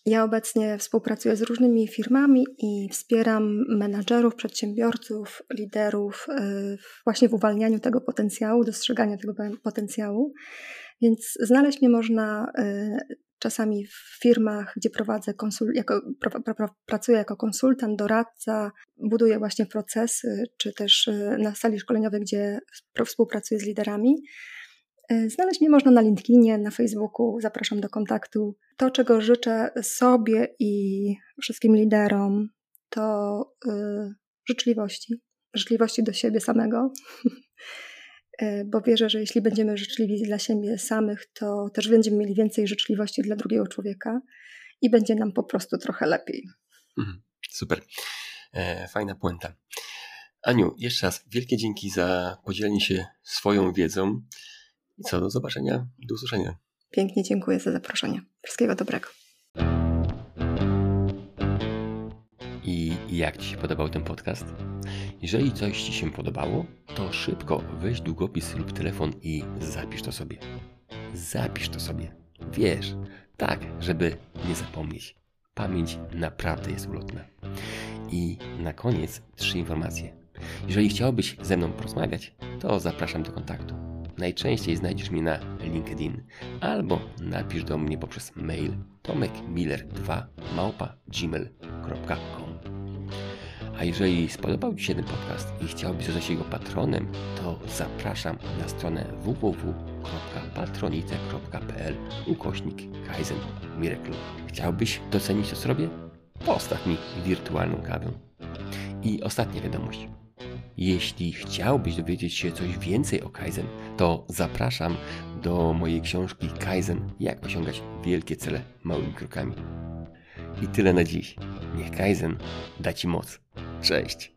Ja obecnie współpracuję z różnymi firmami i wspieram menadżerów, przedsiębiorców, liderów y, właśnie w uwalnianiu tego potencjału, dostrzeganiu tego potencjału. Więc znaleźć mnie można y, czasami w firmach, gdzie prowadzę konsul, jako, pra, pra, pracuję jako konsultant, doradca, buduję właśnie procesy, czy też y, na sali szkoleniowej, gdzie współpracuję z liderami. E, znaleźć mnie można na LinkedInie, na Facebooku, zapraszam do kontaktu. To, czego życzę sobie i wszystkim liderom, to y, życzliwości. Życzliwości do siebie samego, <laughs> e, bo wierzę, że jeśli będziemy życzliwi dla siebie samych, to też będziemy mieli więcej życzliwości dla drugiego człowieka i będzie nam po prostu trochę lepiej. Mhm, super. E, fajna puenta. Aniu, jeszcze raz wielkie dzięki za podzielenie się swoją wiedzą. I co, do zobaczenia, do usłyszenia. Pięknie dziękuję za zaproszenie. Wszystkiego dobrego. I jak Ci się podobał ten podcast? Jeżeli coś Ci się podobało, to szybko weź długopis lub telefon i zapisz to sobie. Zapisz to sobie. Wiesz, tak, żeby nie zapomnieć. Pamięć naprawdę jest ulotna. I na koniec trzy informacje. Jeżeli chciałbyś ze mną porozmawiać, to zapraszam do kontaktu. Najczęściej znajdziesz mnie na LinkedIn albo napisz do mnie poprzez mail tomekmiller2 gmail.com A jeżeli spodobał Ci się ten podcast i chciałbyś zostać jego patronem, to zapraszam na stronę www.patronite.pl ukośnik Kaizen Miracle. Chciałbyś docenić to, co robię? Postaw mi wirtualną kawę. I ostatnia wiadomość. Jeśli chciałbyś dowiedzieć się coś więcej o Kaizen, to zapraszam do mojej książki Kaizen Jak osiągać wielkie cele małymi krokami. I tyle na dziś. Niech Kaizen da Ci moc. Cześć!